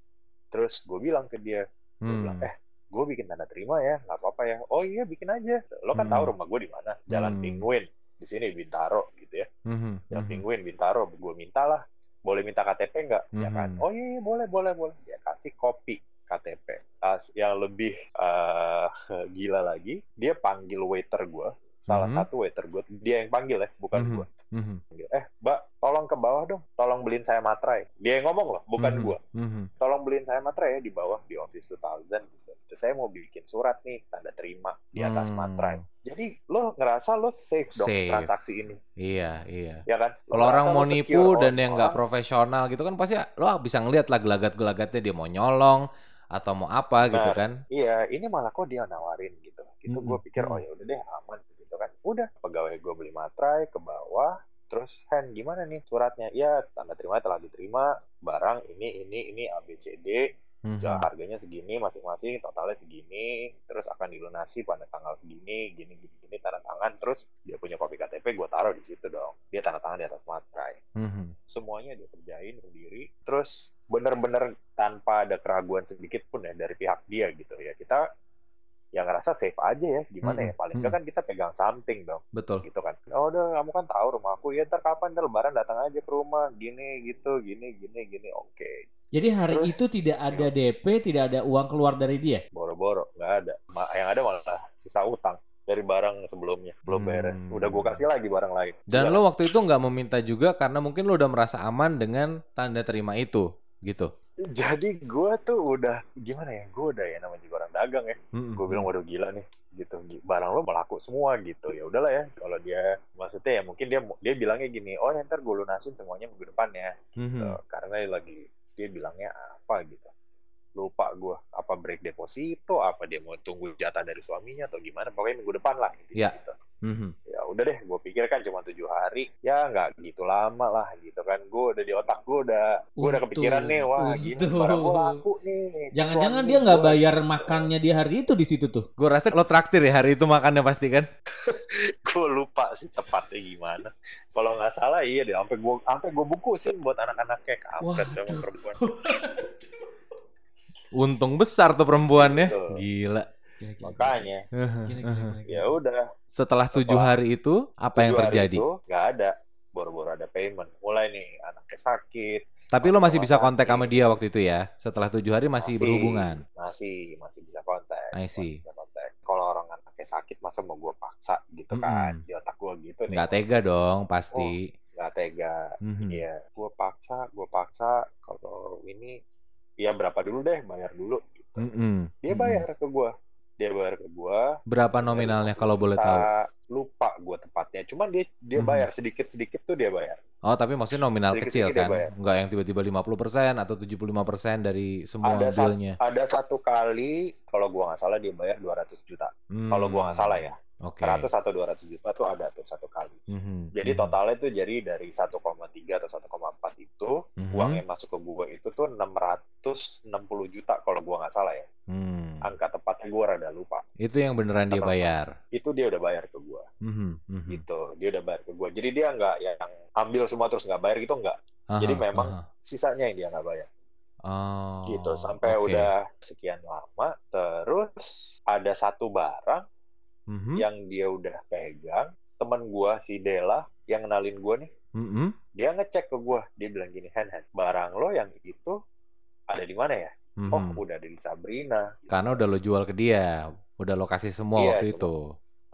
Terus gue bilang ke dia, gue bilang, Hmm. eh gue bikin tanda terima ya, nggak apa-apa ya. Oh iya bikin aja. Lo kan Hmm. tahu rumah gue di mana, Jalan Hmm. Penguin di sini Bintaro gitu ya. Mhm, yang mhm. Penguin Bintaro gue minta lah boleh minta KTP nggak ya kan Mhm. oh iya, iya boleh boleh boleh ya kasih kopi KTP As- yang lebih eh, gila lagi dia panggil waiter gue salah Mhm. satu waiter gue dia yang panggil ya bukan Mhm, gue mhm, eh mbak tolong ke bawah dong tolong beliin saya matrai dia yang ngomong loh bukan mhm, gue mhm. tolong beliin saya matrai ya di bawah di office 2000 gitu. Terus saya mau bikin surat nih tanda terima di atas Hmm. matrai. Jadi lo ngerasa lo safe dong Safe. transaksi ini, Iya, iya. ya kan? Kalau orang mau nipu dan yang nggak profesional gitu kan pasti lo bisa ngeliat lah gelagat-gelagatnya dia mau nyolong atau mau apa gitu Nah, kan. Iya, ini malah kok dia nawarin gitu. Itu gue Mm-mm, pikir mm. oh ya udah deh aman gitu kan. Udah pegawai gue beli matrai ke bawah. Terus Hen gimana nih suratnya? Ya tanda terima telah diterima. Barang ini ini ini ABCD. Ya, harganya segini masing-masing totalnya segini terus akan dilunasi pada tanggal segini gini gini gini tanda tangan terus dia punya kopi KTP gue taruh di situ dong dia tanda tangan di atas materai Mhm. semuanya dia kerjain sendiri terus bener-bener tanpa ada keraguan sedikit pun ya dari pihak dia gitu ya kita ya ngerasa safe aja ya. Gimana ya? Mm-mm, paling enggak mm-mm. kan kita pegang something dong. Betul. gitu kan. Oh udah kamu kan tahu rumahku ya ntar kapan? Ntar lebaran datang aja ke rumah. Gini gitu gini gini gini. Oke. Jadi hari Terus? itu tidak ada DP, tidak ada uang keluar dari dia. boro-boro nggak ada. Yang ada malah sisa utang dari barang sebelumnya. Belum Hmm. beres. Udah gue kasih lagi barang lain. Dan Udah. lo waktu itu nggak meminta juga karena mungkin lo udah merasa aman dengan tanda terima itu, gitu. Jadi gue tuh udah gimana ya gue udah ya namanya juga orang dagang ya Mhm. gue bilang waduh gila nih gitu Gi- barang lo melaku semua gitu ya udahlah ya kalau dia maksudnya ya mungkin dia dia bilangnya gini oh ya ntar gue lunasin semuanya minggu depan ya Mhm. gitu. karena lagi dia bilangnya apa gitu lupa gue apa break deposito apa dia mau tunggu jatah dari suaminya atau gimana pokoknya minggu depan lah Ya. gitu Mhm. ya udah deh gue pikir kan cuma tujuh hari ya nggak gitu lama lah gitu kan gue udah di otak gue udah gue udah kepikiran nih wah gini untung. barang gue laku nih Jangan-jangan dia nggak gua- bayar makannya di hari itu di situ tuh. Gue rasa lo traktir ya hari itu makannya pasti kan? gue lupa sih tepatnya gimana kalau nggak salah iya deh sampai gue sampai gue bungkusin buat anak-anaknya kampret Waduh. emang perempuan Untung besar tuh perempuannya. Betul. Gila. Makanya ya udah Setelah tujuh hari itu apa yang terjadi? itu nggak ada boro-boro ada payment mulai nih anaknya sakit Tapi lo masih bisa kontak sama dia waktu itu ya. Setelah tujuh hari masih, berhubungan. masih masih bisa kontak I masih see. bisa kontak kalau orang anaknya sakit masa mau gue paksa gitu kan Mm-mm. di otak gue gitu nih Nggak tega dong pasti. nggak tega Mhm. Iya, gue paksa, gue paksa. Kalau ini, ya berapa dulu deh, bayar dulu. Gitu. Mm-mm. Dia bayar ke gue, dia bayar ke gue. Berapa nominalnya kalau boleh tahu? Lupa gue tepatnya. Cuman dia dia Mhm. bayar sedikit sedikit tuh dia bayar. Oh, tapi maksudnya nominal kecil Sedikit-sedikit dia kan? Nggak yang tiba-tiba 50% atau 75% dari semua Ada bill-nya. Ada satu kali, kalau gue nggak salah dia bayar 200 juta. Hmm. Kalau gue nggak salah ya, Oke. 100 atau 200 juta tuh ada tuh satu kali. Mhm. Jadi Mhm. totalnya tuh jadi dari 1,3 atau 1,4 itu Mhm. uang yang masuk ke gue itu tuh 660 juta kalau gue nggak salah ya. Hmm. Angka tepatnya gue rada lupa. Itu yang beneran dia Terlepas. bayar. itu dia udah bayar ke gua Mhm. Mhm. gitu dia udah bayar ke gua jadi dia nggak yang ambil semua terus nggak bayar gitu nggak Aha, jadi memang aha. sisanya yang dia nggak bayar Oh, gitu sampai oke. udah sekian lama terus ada satu barang Mhm. yang dia udah pegang temen gua si Dela yang kenalin gua nih Mhm. dia ngecek ke gua dia bilang gini Hen Hen barang lo yang itu ada di mana ya oh Mhm. udah ada di Sabrina Karena udah lo jual ke dia, udah lo kasih semua Iya, waktu cuma- itu.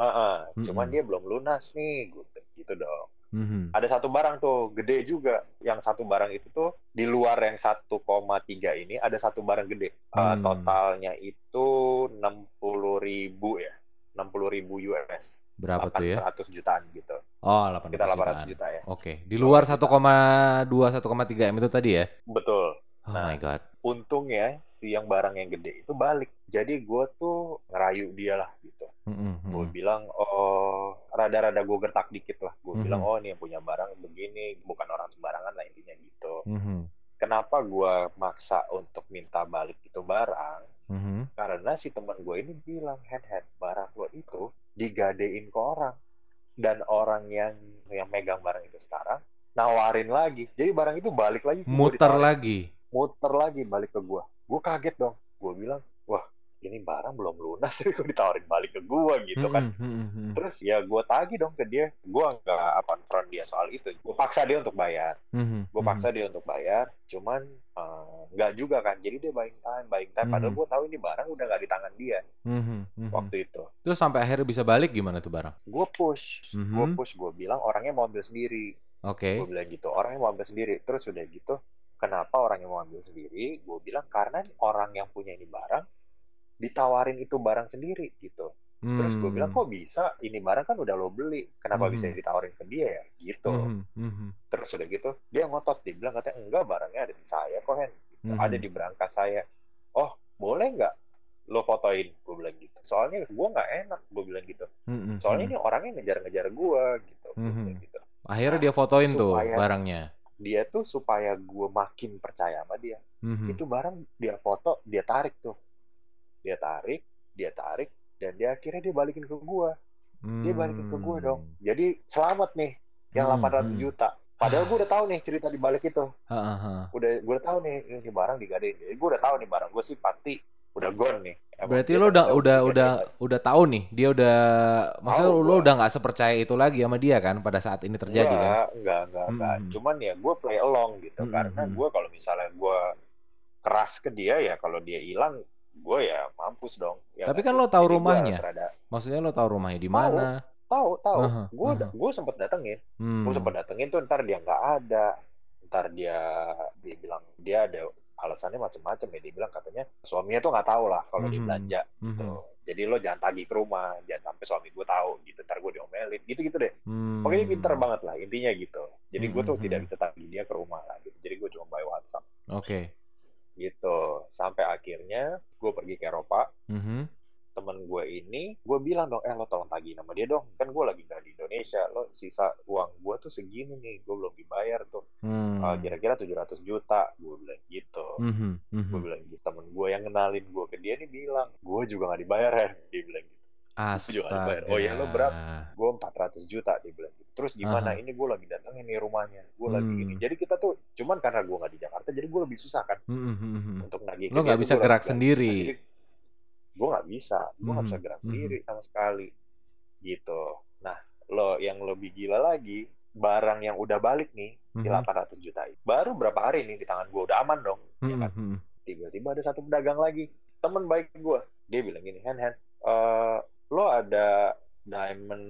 Heeh, cuman Mm-mm. dia belum lunas nih gitu, gitu dong Mhm. ada satu barang tuh gede juga yang satu barang itu tuh di luar yang 1,3 ini ada satu barang gede Uh, Hmm. totalnya itu 60 ribu ya 60 ribu US Berapa tuh ya? 800 jutaan gitu Oh, 800 kita 800 jutaan. juta ya Oke, di luar 1,2 1,3 M itu tadi ya? betul Oh Nah. my god. untungnya si yang barang yang gede itu balik jadi gue tuh ngerayu dia lah gitu Mhm, gue mhm. bilang oh rada-rada gue gertak dikit lah gue Mhm. bilang oh ini yang punya barang begini bukan orang sembarangan lah intinya gitu Mhm, kenapa gue maksa untuk minta balik itu barang mhm. karena si teman gue ini bilang hand hand barang lo itu digadein ke orang. Dan orang yang yang megang barang itu sekarang nawarin lagi. Jadi barang itu balik lagi Muter lagi. muter lagi balik ke gue gue kaget dong. Gue bilang wah ini barang belum lunas tapi kok ditawarin balik ke gua gitu kan terus ya gua tagih dong ke dia gua nggak apa front dia soal itu gua paksa dia untuk bayar mm-mm, gue mm-mm. paksa dia untuk bayar cuman eh, nggak juga kan jadi dia buying time buying time padahal Mhm. gue tahu ini barang udah nggak di tangan dia mhm. waktu itu Terus sampai akhirnya bisa balik gimana tuh barang? gue push gue Mhm. push gue bilang orangnya mau ambil sendiri Oke. gue bilang gitu orangnya mau ambil sendiri terus udah gitu kenapa orangnya mau ambil sendiri gue bilang karena orang yang punya ini barang ditawarin itu barang sendiri gitu terus gue bilang Hmm. kok bisa ini barang kan udah lo beli kenapa Mhm. bisa ditawarin ke dia ya gitu Mhm, mhm. terus udah gitu dia ngotot dia bilang katanya enggak barangnya ada di saya kok Hen Gitu. Mhm. ada di berangkas saya oh boleh nggak lo fotoin gue bilang gitu soalnya gue nggak enak gue bilang gitu Mhm, soalnya mhm. ini orangnya ngejar-ngejar gue gitu Gua Mhm. bilang gitu Akhirnya dia fotoin tuh barangnya. dia tuh supaya gue makin percaya sama dia Mhm. itu barang dia foto dia tarik tuh dia tarik dia tarik dan dia akhirnya dia balikin ke gue dia balikin ke gue dong. Jadi selamat nih yang Hmm, 800 hmm. juta. Padahal gue udah tahu nih cerita di balik itu. Udah gue udah tahu nih ini barang digadein. Jadi gue udah tahu nih barang gue sih pasti udah gone nih. Emang Berarti lo udah udah digadein udah udah tahu nih, dia udah maksudnya Tahu lo gua. udah nggak sepercaya itu lagi sama dia kan pada saat ini terjadi kan? enggak, enggak enggak enggak Hmm. cuman ya gue play along gitu. Hmm, karena hmm. gue kalau misalnya gue keras ke dia ya kalau dia hilang gue ya mampus dong ya Tapi kan lo tahu Jadi rumahnya. rada- Maksudnya lo tahu rumahnya di mana? tahu tahu gue gue sempet datengin Hmm. gue sempet datengin tuh ntar dia nggak ada ntar dia dia bilang dia ada alasannya macam-macam ya dia bilang katanya suaminya tuh nggak tahu lah kalau dia Mhm. belanja Mhm. gitu. jadi lo jangan tagih ke rumah jangan sampai suami gue tahu gitu ntar gue diomelin gitu gitu deh Hmm. pokoknya pinter banget lah intinya gitu jadi gue tuh Mhm. tidak bisa tagih dia ke rumah lah gitu jadi gue cuma by WhatsApp Oke. Gitu sampai akhirnya gue pergi ke Eropa Mhm. temen gue ini gue bilang dong eh lo tolong tagih nama dia dong kan gue lagi nggak di Indonesia lo sisa uang gue tuh segini nih gue belum dibayar tuh Hmm. Uh, kira-kira 700 juta gue bilang gitu Mhm, mhm. gue bilang gitu temen gue yang kenalin gue ke dia nih bilang gue juga nggak dibayar ya dia bilang gitu juga nggak dibayar. Astaga. Oh, ya, lo berapa? gue 400 juta dia bilang terus gimana? Aha. ini gue lagi datengin nih rumahnya. Gue lagi Hmm. ini. Jadi kita tuh cuman karena gue nggak di Jakarta jadi gue lebih susah kan Mhm, mhm, mhm. untuk nagih Lo nggak bisa gerak lagi- sendiri. gue nggak bisa. Gue nggak bisa gerak sendiri sama sekali. Gitu. Nah lo yang lebih gila lagi barang yang udah balik nih di Mhm, 800 juta itu baru berapa hari nih di tangan gue udah aman dong ya kan? tiba-tiba ada satu pedagang lagi temen baik gue dia bilang gini Hen Hen eh, lo ada diamond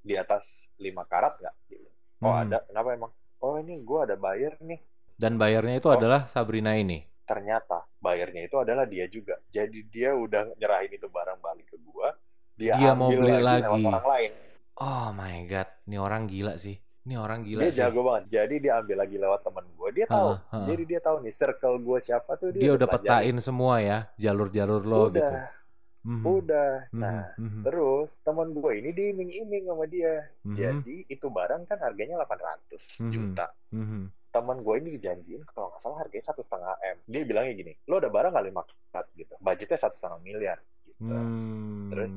di atas 5 karat nggak Dia oh Hmm. ada kenapa emang oh ini gue ada buyer nih Dan bayarnya itu Oh. adalah Sabrina ini. ternyata bayarnya itu adalah dia juga jadi dia udah nyerahin itu barang balik ke gue dia, Dia mau ambil beli lagi, lewat lagi. orang lain Oh my god, ini orang gila sih. Ini orang gila dia sih. jago banget jadi dia ambil lagi lewat temen gue dia tahu Ha, ha. jadi dia tahu nih circle gue siapa tuh dia, Dia udah petain semua ya, jalur-jalur lo udah gitu. Mhm, udah mhm, nah mhm, Terus teman gue ini diiming-iming sama dia. mhm, Jadi itu barang kan harganya 800 Mhm. juta. mhm. Teman gue ini dijanjiin kalau nggak salah harganya satu setengah m. Dia bilangnya gini, lo ada barang nggak lima karat gitu. Budgetnya satu setengah miliar. Gitu. Hmm. Terus?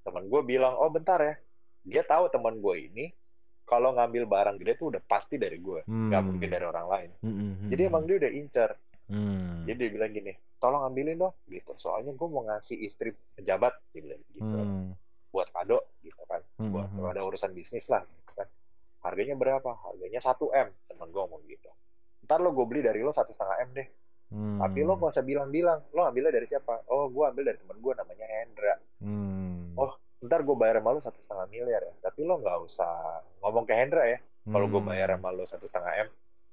Teman gue bilang, oh bentar ya. Dia tahu teman gue ini kalau ngambil barang gede tuh udah pasti dari gue, nggak Hmm. mungkin dari orang lain. Mhm, Jadi mhm. emang dia udah incer. Hmm. Jadi dia bilang gini, tolong ambilin dong gitu. Soalnya gue mau ngasih istri pejabat, dia bilang gitu. Hmm. buat kado gitu kan Hmm, buat hmm. ada urusan bisnis lah gitu kan harganya berapa harganya 1 m temen gue ngomong gitu ntar lo gue beli dari lo satu setengah m deh Hmm. tapi lo gak usah bilang-bilang lo ambilnya dari siapa oh gue ambil dari temen gue namanya Hendra Hmm. Oh, ntar gue bayar sama lo satu setengah miliar ya tapi lo nggak usah ngomong ke Hendra ya kalau gue Hmm. bayar sama lo satu setengah m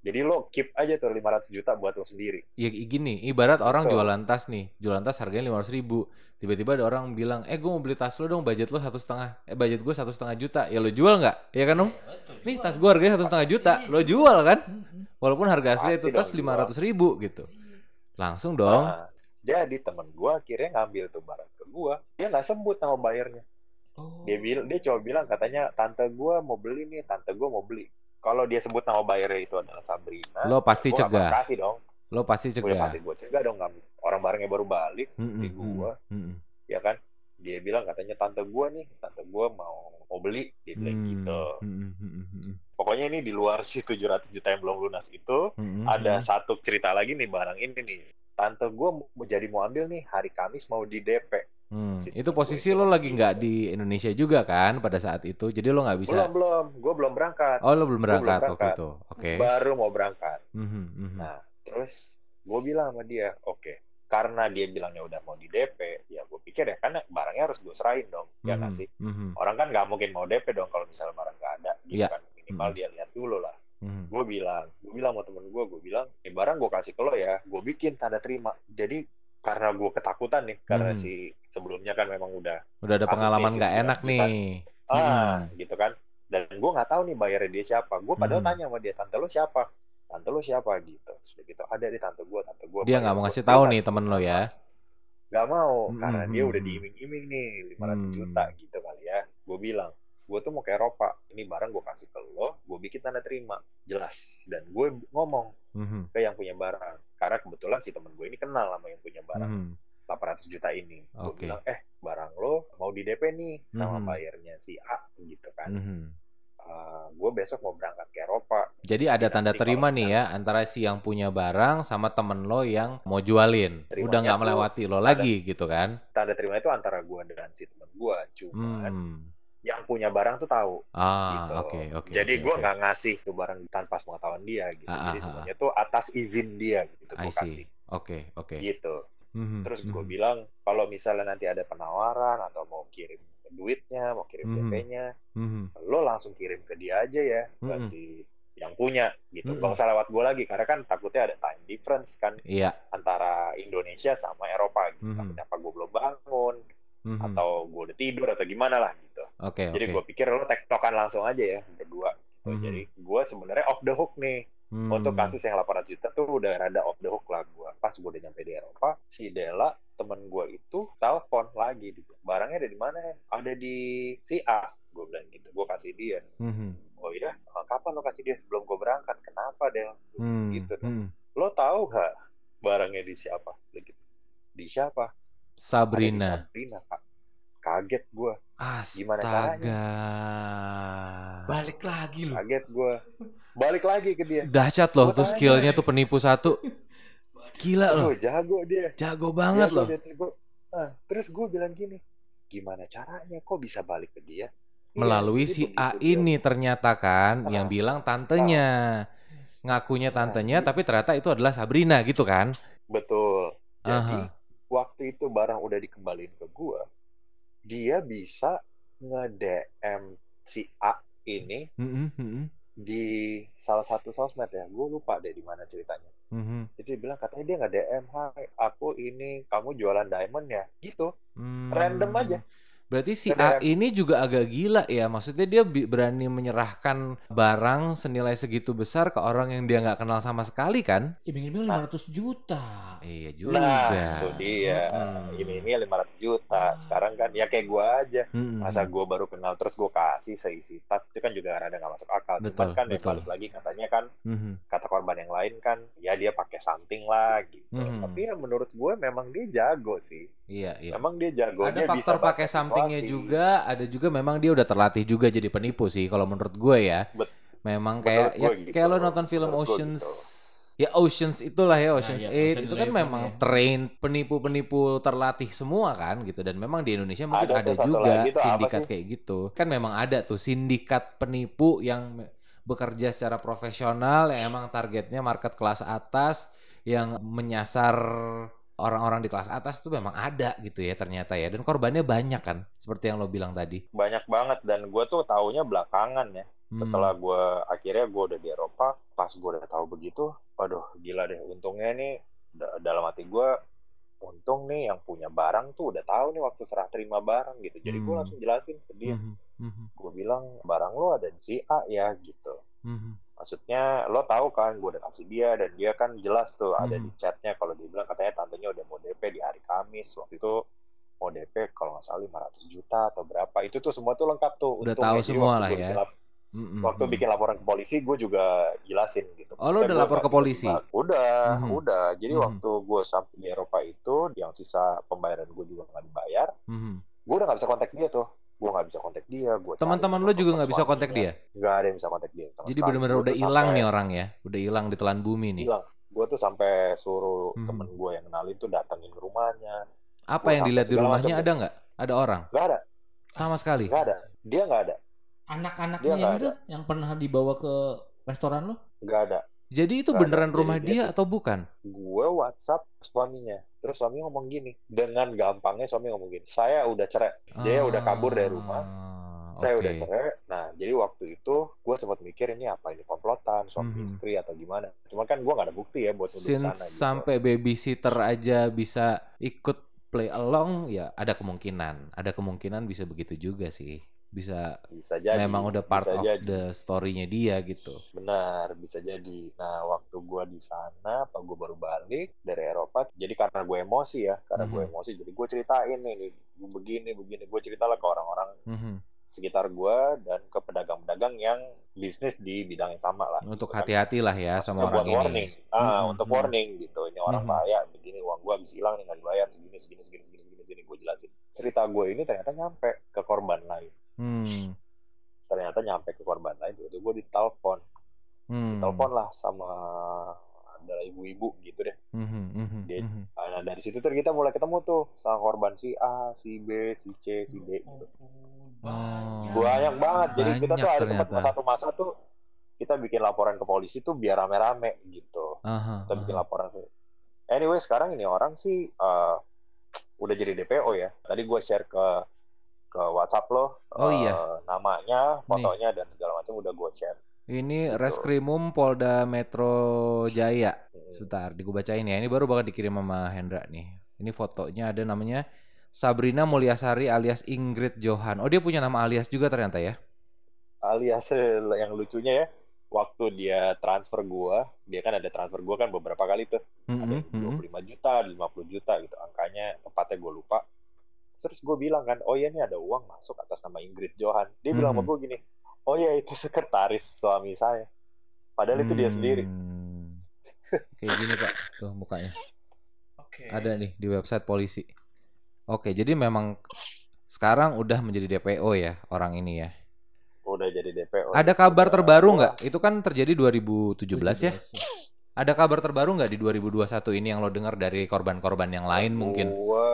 jadi lo keep aja tuh 500 juta buat lo sendiri Ya gini, ibarat orang Gitu. jualan tas nih, jualan tas harganya lima ribu, tiba-tiba ada orang bilang, eh gue mau beli tas lo dong, budget lo satu setengah, eh budget gue satu setengah juta, ya lo jual nggak? Ya kan om? Nih tas gue harganya satu setengah juta, lo jual kan? Walaupun harga asli itu tas dong, lima jual. ratus ribu gitu, langsung dong. Nah, jadi temen gue akhirnya ngambil tuh barang ke gue dia nggak sebut nama bayarnya Oh. dia bilang dia coba bilang katanya tante gua mau beli nih tante gua mau beli kalau dia sebut nama bayarnya itu adalah Sabrina Lo pasti cegah, kasih dong. Lo pasti gue cegah. pasti gue cegah dong orang barangnya baru balik Mm-mm, di gua. mm-mm, ya kan? Dia bilang katanya tante gua nih tante gua mau mau beli. Dia bilang mm-mm, gitu. mm-mm, mm-mm. pokoknya ini di luar si 700 juta yang belum lunas itu Mhm, ada satu cerita lagi nih barang ini nih. Tante gue mau jadi mau ambil nih hari Kamis mau di DP Hmm, si itu posisi lo lagi nggak di Indonesia juga kan pada saat itu, jadi lo nggak bisa. belum belum gue belum berangkat Oh, lo belum Gua belum berangkat waktu berangkat. itu. Oke. baru mau berangkat mhm. nah terus gue bilang sama dia oke karena dia bilangnya udah mau di DP ya gue pikir ya karena barangnya harus gue serahin dong ya kan sih mhm, orang kan nggak mungkin mau DP dong kalau misalnya barang nggak ada gitu Iya. kan minimal Mhm. dia lihat dulu lah mhm. gue bilang gue bilang sama temen gue gue bilang eh barang gue kasih ke lo ya gue bikin tanda terima jadi karena gue ketakutan nih karena Hmm. si sebelumnya kan memang udah Udah ada pengalaman nggak enak nih. ah Hmm. gitu kan dan gue nggak tahu nih bayarnya dia siapa gue padahal Hmm. tanya sama dia tante lo siapa tante lo siapa gitu sudah gitu ada di tante gue tante gue Dia nggak mau ngasih tahu nih temen lo ya. nggak mau Hmm, karena dia udah hmm. diiming-iming nih 500 Hmm. juta gitu kali ya gue bilang gue tuh mau ke Eropa ini barang gue kasih ke lo gue bikin tanda terima jelas dan gue ngomong Mhm, ke yang punya barang karena kebetulan si temen gue ini kenal sama yang punya barang mhm. 800 juta ini gue Oke. bilang eh barang lo mau di DP nih sama Mhm. bayarnya si A gitu kan Mhm. gue besok mau berangkat ke Eropa Jadi ada tanda terima nih misalnya- ya antara si yang punya barang sama temen lo yang mau jualin. Terimanya Udah nggak melewati lo lagi gitu kan? tanda terima itu antara gue dan si temen gue cuman Hmm. Yang punya barang tuh tahu Ah, gitu. oke oke. Jadi oke, gue nggak ngasih tuh barang tanpa pengetahuan dia gitu. Ah, Jadi ah, ah. semuanya tuh atas izin dia gitu gue kasih Oke oke. gitu. Mhm, Terus gue mhm. bilang kalau misalnya nanti ada penawaran atau mau kirim duitnya, mau kirim Mhm. DP-nya, Mhm. lo langsung kirim ke dia aja ya, ke Mhm. si yang punya gitu. Mhm. Gak usah lewat gue lagi karena kan takutnya ada time difference kan Iya. antara Indonesia sama Eropa gitu. Mhm. Takutnya apa gue belum bangun Mhm. atau gue udah tidur atau gimana lah gitu. Oke Jadi oke. gue pikir lo tektokan langsung aja ya berdua. Gitu. Mhm. Jadi gue sebenarnya off the hook nih Hmm. untuk kasus yang 800 juta tuh udah rada off the hook lah gue. Pas gue udah nyampe di Eropa, si Dela temen gue itu telepon lagi, bilang, barangnya ada di mana? Ada di si A. Gue bilang gitu, gue kasih dia. Mhm. Oh iya, eh, kapan lo kasih dia sebelum gue berangkat? Kenapa Del? Hmm. Gitu. Hmm. Lo tahu gak barangnya di siapa? Gitu. Di siapa? Ada di Sabrina. Sabrina, Kak. Kaget gue, Gimana Astaga. Balik lagi lu. kaget gue. Balik lagi ke dia. Dahsyat loh Gua tuh skillnya tuh penipu satu. Gila loh. Oh, jago dia. Jago banget Jago loh. dia. Terus gue, ah, terus gue bilang gini, gimana caranya? Kok bisa balik ke dia? Iya, Melalui si A dia- ini ternyata kan Ah. yang bilang tantenya. Ngakunya tantenya tapi ternyata itu adalah Sabrina gitu kan. Betul. Jadi waktu itu barang udah dikembaliin ke gue, dia bisa nge-DM si A ini Mhm, mhm, di salah satu sosmed ya. Gue lupa deh di mana ceritanya. mhm. Jadi dia bilang katanya dia nggak DM, hai aku ini kamu jualan diamond ya, gitu. Hmm. Random aja. Berarti si A ini juga agak gila ya. Maksudnya dia berani menyerahkan barang senilai segitu besar ke orang yang dia nggak kenal sama sekali kan? Iming-iming 500 juta. Iya juga. Nah, itu dia. Mm-mm. Ini ini 500 juta. Sekarang kan ya kayak gue aja. Mm-mm. Masa gue baru kenal terus gue kasih seisi tas itu kan juga rada nggak masuk akal. Betul, Cuman kan ya betul. balik lagi katanya kan Mhm. kata korban yang lain kan ya dia pakai something lah gitu. Mhm. Tapi ya menurut gue memang dia jago sih. Iya, iya. Memang dia jago. Ada faktor pakai somethingnya juga, ada juga memang dia udah terlatih juga jadi penipu sih kalau menurut gue ya. Bet- memang kayak ya gitu. kayak lo nonton film Menurut Oceans gitu. Ya Oceans itulah ya Oceans iya, 8 Ocean itu kan 11 memang ya. train penipu-penipu terlatih semua kan gitu dan memang di Indonesia mungkin Ada ada, juga sindikat kayak gitu. Kan memang ada tuh sindikat penipu yang bekerja secara profesional yang emang targetnya market kelas atas yang menyasar orang-orang di kelas atas itu memang ada gitu ya ternyata ya dan korbannya banyak kan seperti yang lo bilang tadi. banyak banget dan gue tuh taunya belakangan ya. Hmm. Setelah gue akhirnya gue udah di Eropa, pas gue udah tahu begitu, waduh gila deh. Untungnya nih da- dalam hati gue, untung nih yang punya barang tuh udah tahu nih waktu serah terima barang gitu. Jadi gue Hmm. langsung jelasin ke dia. Mhm, mhm, Gue bilang barang lo ada di si A ya gitu. mhm. Maksudnya lo tahu kan gue udah kasih dia dan dia kan jelas tuh ada Mhm. di chatnya kalau dia bilang katanya tantenya udah mau DP di hari Kamis waktu itu mau DP kalau nggak salah 500 juta atau berapa itu tuh semua tuh lengkap tuh Udah tahu semua lah ya. bikin lap- Mhm, waktu bikin laporan ke polisi gue juga jelasin gitu Oh, lo udah lapor ke polisi? tiba-tiba- udah Mhm. udah jadi Mhm. waktu gue sampai di Eropa itu yang sisa pembayaran gue juga nggak dibayar Mhm. gue udah nggak bisa kontak dia tuh gue nggak bisa kontak dia gue Teman-teman lo juga nggak bisa kontak dia? nggak ada yang bisa kontak dia sama Jadi Gua udah hilang nih orang ya, udah hilang di telan bumi nih. hilang gue tuh sampai suruh Hmm. temen gue yang kenalin tuh datengin ke rumahnya Apa Gua yang dilihat di rumahnya ada nggak? Ada orang? nggak ada Sama sekali. nggak ada dia nggak ada Anak-anaknya yang itu yang pernah dibawa ke restoran lo? nggak ada Jadi itu ada. beneran rumah dia dia atau bukan? gue WhatsApp suaminya terus suami ngomong gini dengan gampangnya suami ngomong gini saya udah cerai dia udah kabur dari rumah Ah, saya udah cerai nah jadi waktu itu gue sempat mikir ini apa ini komplotan suami Mhm. istri atau gimana cuma kan gue nggak ada bukti ya buat nuduh Since sana gitu. sampai babysitter aja bisa ikut play along, ya ada kemungkinan. Ada kemungkinan bisa begitu juga sih. Bisa bisa jadi memang udah part bisa of jadi. the story-nya dia gitu. benar bisa jadi nah waktu gue di sana apa gue baru balik dari Eropa jadi karena gue emosi ya karena gue Mhm. emosi jadi gue ceritain gua begini begini gue ceritalah ke orang-orang Mhm. sekitar gue dan ke pedagang-pedagang yang bisnis di bidang yang sama lah Untuk gitu kan. hati-hati lah ya sama orang ini. warning ah Mhm, untuk mhm. warning gitu ini orang Mhm. bahaya begini uang gue habis hilang nih nggak dibayar segini segini segini segini segini, segini. gue jelasin cerita gue ini ternyata nyampe ke korban lain Hmm. ternyata nyampe ke korban lain itu gue ditelepon Hmm. telepon lah sama adalah ibu-ibu gitu deh Mhm, mhm, Dia- mhm. nah dari situ tuh kita mulai ketemu tuh sama korban si A si B si C si D gitu Oh. banyak banget jadi kita tuh Banyak ada satu masa tuh kita bikin laporan ke polisi tuh biar rame-rame gitu Aha, kita bikin aha. laporan anyway sekarang ini orang sih eh, udah jadi DPO ya tadi gue share ke ke WhatsApp lo Oh eh, iya. namanya fotonya dan segala macam udah gue share Ini Gitu. Reskrimum Polda Metro Jaya. Hmm. Sebentar, di gue bacain ya. Ini baru bakal dikirim sama Hendra nih. Ini fotonya ada namanya Sabrina Mulyasari alias Ingrid Johan. Oh dia punya nama alias juga ternyata ya? alias eh, yang lucunya ya waktu dia transfer gua dia kan ada transfer gua kan beberapa kali tuh ada Mhm, yang mhm. 25 juta 50 juta gitu angkanya tepatnya gue lupa terus gue bilang kan oh iya ini ada uang masuk atas nama Ingrid Johan dia bilang sama Mhm. gue gini oh iya itu sekretaris suami saya padahal itu dia sendiri Hmm. Kayak gini pak, tuh mukanya. Oke. Ada nih di website polisi. Oke, jadi memang sekarang udah menjadi DPO ya orang ini ya. udah jadi DPO Ada kabar Udah- terbaru nggak? Itu kan terjadi 2017 ya. Ada kabar terbaru nggak di 2021 ini yang lo dengar dari korban-korban yang lain mungkin? Gue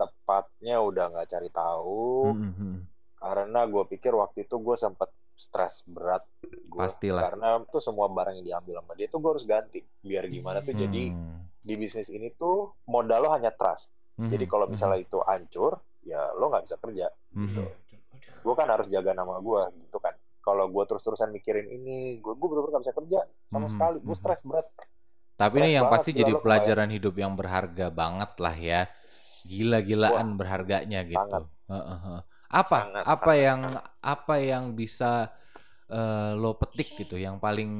tepatnya udah nggak cari tahu Hmm, hmm, hmm. karena gue pikir waktu itu gue sempat stres berat gua. Pastilah. karena tuh semua barang yang diambil sama dia tuh gue harus ganti biar gimana tuh jadi Hmm, di bisnis ini tuh modal lo hanya trust hmm, jadi kalau hmm, misalnya itu hancur ya lo nggak bisa kerja hmm, gitu. hmm. gue kan harus jaga nama gue gitu kan kalau gue terus-terusan mikirin ini gue gue bener-bener nggak bisa kerja sama Mhm, sekali gue stres berat Tapi ini yang pasti jadi pelajaran hidup yang berharga banget lah ya. Gila-gilaan berharganya gitu. sangat. Heeh, heeh. Apa Sangat, apa sangat, yang sangat. apa yang bisa eh, lo petik gitu yang paling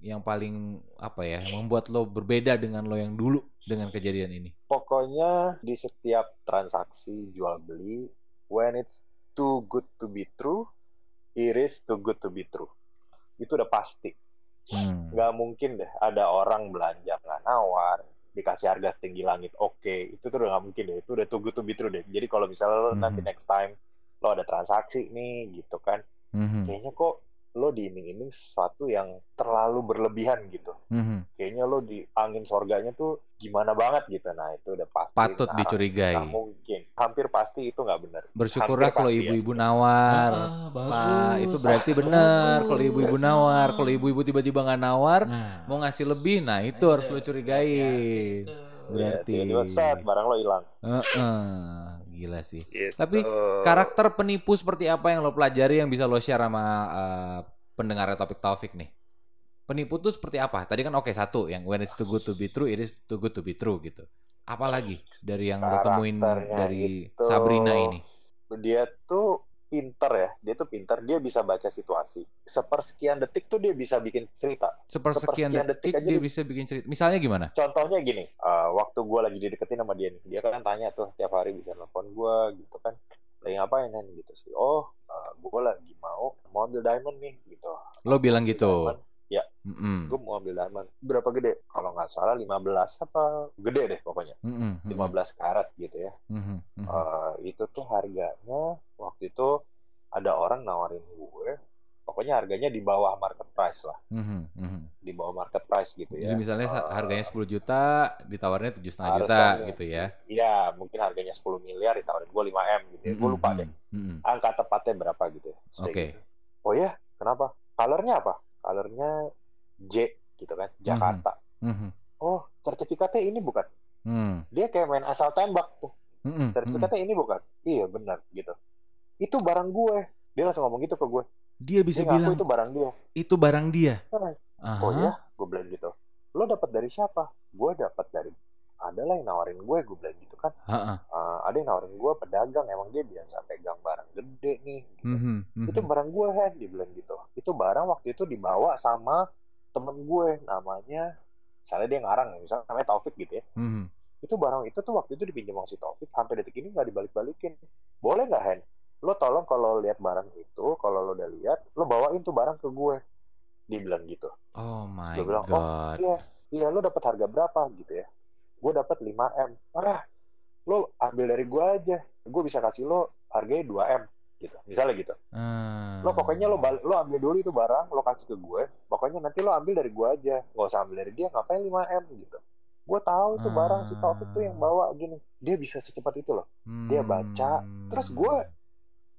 yang paling apa ya yang membuat lo berbeda dengan lo yang dulu dengan kejadian ini. pokoknya di setiap transaksi jual beli when it's too good to be true it is too good to be true itu udah pasti Hmm. nggak mungkin deh ada orang belanja nggak nawar dikasih harga setinggi langit oke. Itu tuh udah nggak mungkin deh itu udah good to be true deh. Jadi kalau misalnya lo nanti Mhm. next time lo ada transaksi nih gitu kan Mhm, kayaknya kok lo diiming-iming sesuatu yang terlalu berlebihan gitu mhm. kayaknya lo di angin sorganya tuh gimana banget gitu nah itu udah pasti Patut ngarang. dicurigai. nggak mungkin hampir pasti itu nggak benar Bersyukurlah kalau pasti ya. ibu-ibu nawar. Ah, bagus. Pak, itu berarti benar. Kalau ibu-ibu nawar, kalau ibu-ibu tiba-tiba nggak nawar, Nah, mau ngasih lebih, nah itu Nah, harus lo curigai. Hati-hati tuh. Berarti- ya, tiba-tiba set, barang lo hilang Heeh, gila sih. Gitu. Tapi Karakter penipu seperti apa yang lo pelajari yang bisa lo share sama eh, pendengar topik Taufik nih? Penipu tuh seperti apa? Tadi kan oke satu yang when it's too good to be true, it is too good to be true gitu. Apalagi dari yang lo temuin dari itu- Sabrina ini? dia tuh pinter ya dia tuh pinter dia bisa baca situasi sepersekian detik tuh dia bisa bikin cerita Sepersekian Sepersekian detik, detik aja dia di- bisa bikin cerita. Misalnya gimana? contohnya gini eh, waktu gue lagi dideketin sama dia nih dia kan tanya tuh tiap hari bisa nelfon gue gitu kan lagi ngapain kan gitu sih oh gue lagi mau mau ambil diamond nih gitu Lo bilang gitu. diamond. Mm-mm. gue mau ambil diamond berapa gede kalau nggak salah 15 apa gede deh pokoknya Mm-mm. 15 karat gitu ya. Mm-mm. Eh, itu tuh harganya waktu itu ada orang nawarin gue pokoknya harganya di bawah market price lah Mhm. Mhm. di bawah market price gitu Jadi ya misalnya sa- Eh, harganya 10 juta, ditawarnya tujuh setengah juta Harganya. gitu ya. Iya, mungkin harganya 10 miliar ditawarin gue 5 M gitu ya. Gue lupa deh. Mhm. Angka tepatnya berapa gitu ya. Oke. gitu. Oh ya, kenapa? Colornya apa? Colornya J gitu kan, Jakarta. Mhm. Oh, sertifikatnya ini bukan. Hmm. Dia kayak main asal tembak tuh. Mhm. Mhm. Sertifikatnya ini bukan. Iya, benar gitu. Itu barang gue. Dia langsung ngomong gitu ke gue. Dia bisa Dia bilang itu barang dia. itu barang dia. Ah, Oh Aha. ya, gue bilang gitu. Lo dapat dari siapa? Gue dapat dari adalah yang nawarin gue, gue bilang gitu kan. Ha-ha. Eh, ada yang nawarin gue pedagang, emang dia biasa pegang barang gede nih. Gitu. Mhm. Mhm. Itu barang gue kan, dia bilang gitu. Itu barang waktu itu dibawa sama temen gue, namanya, misalnya dia ngarang ya, misalnya namanya Taufik gitu ya. Mhm. Itu barang itu tuh waktu itu dipinjam sama si Taufik, sampai detik ini nggak dibalik-balikin. Boleh nggak Hen? Lo tolong kalau lihat barang itu, kalau lo udah lihat, lo bawain tuh barang ke gue. Dia bilang gitu. Oh my Dia bilang, oh, god. Iya, iya lo dapat harga berapa gitu ya? Gue dapat 5 m. Ah, lo ambil dari gue aja. Gue bisa kasih lo harganya 2 m gitu. Misalnya gitu. Ah. Lo pokoknya lo lo ambil dulu itu barang, lo kasih ke gue. Pokoknya nanti lo ambil dari gue aja. Gak usah ambil dari dia, ngapain 5 m gitu. Gue tahu itu barang si Taufik tuh yang bawa gini. Dia bisa secepat itu loh. dia baca, Hmm. Terus gue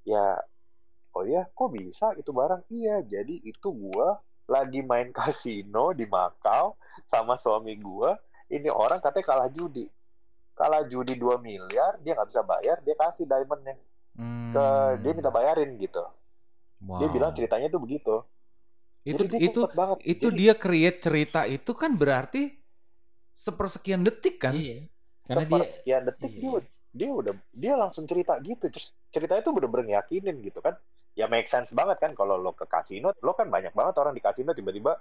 ya oh ya kok bisa itu barang iya jadi itu gue lagi main kasino di Makau sama suami gue ini orang katanya kalah judi kalah judi 2 miliar dia nggak bisa bayar dia kasih diamondnya ke Hmm. dia minta bayarin gitu dia Wow. bilang ceritanya tuh begitu itu Jadi dia itu banget itu Jadi dia create cerita itu kan berarti sepersekian detik kan? Iya. Karena dia sepersekian detik Iya. dia udah- dia udah dia langsung cerita gitu terus ceritanya tuh bener-bener yakinin gitu kan ya make sense banget kan kalau lo ke kasino lo kan banyak banget orang di kasino tiba-tiba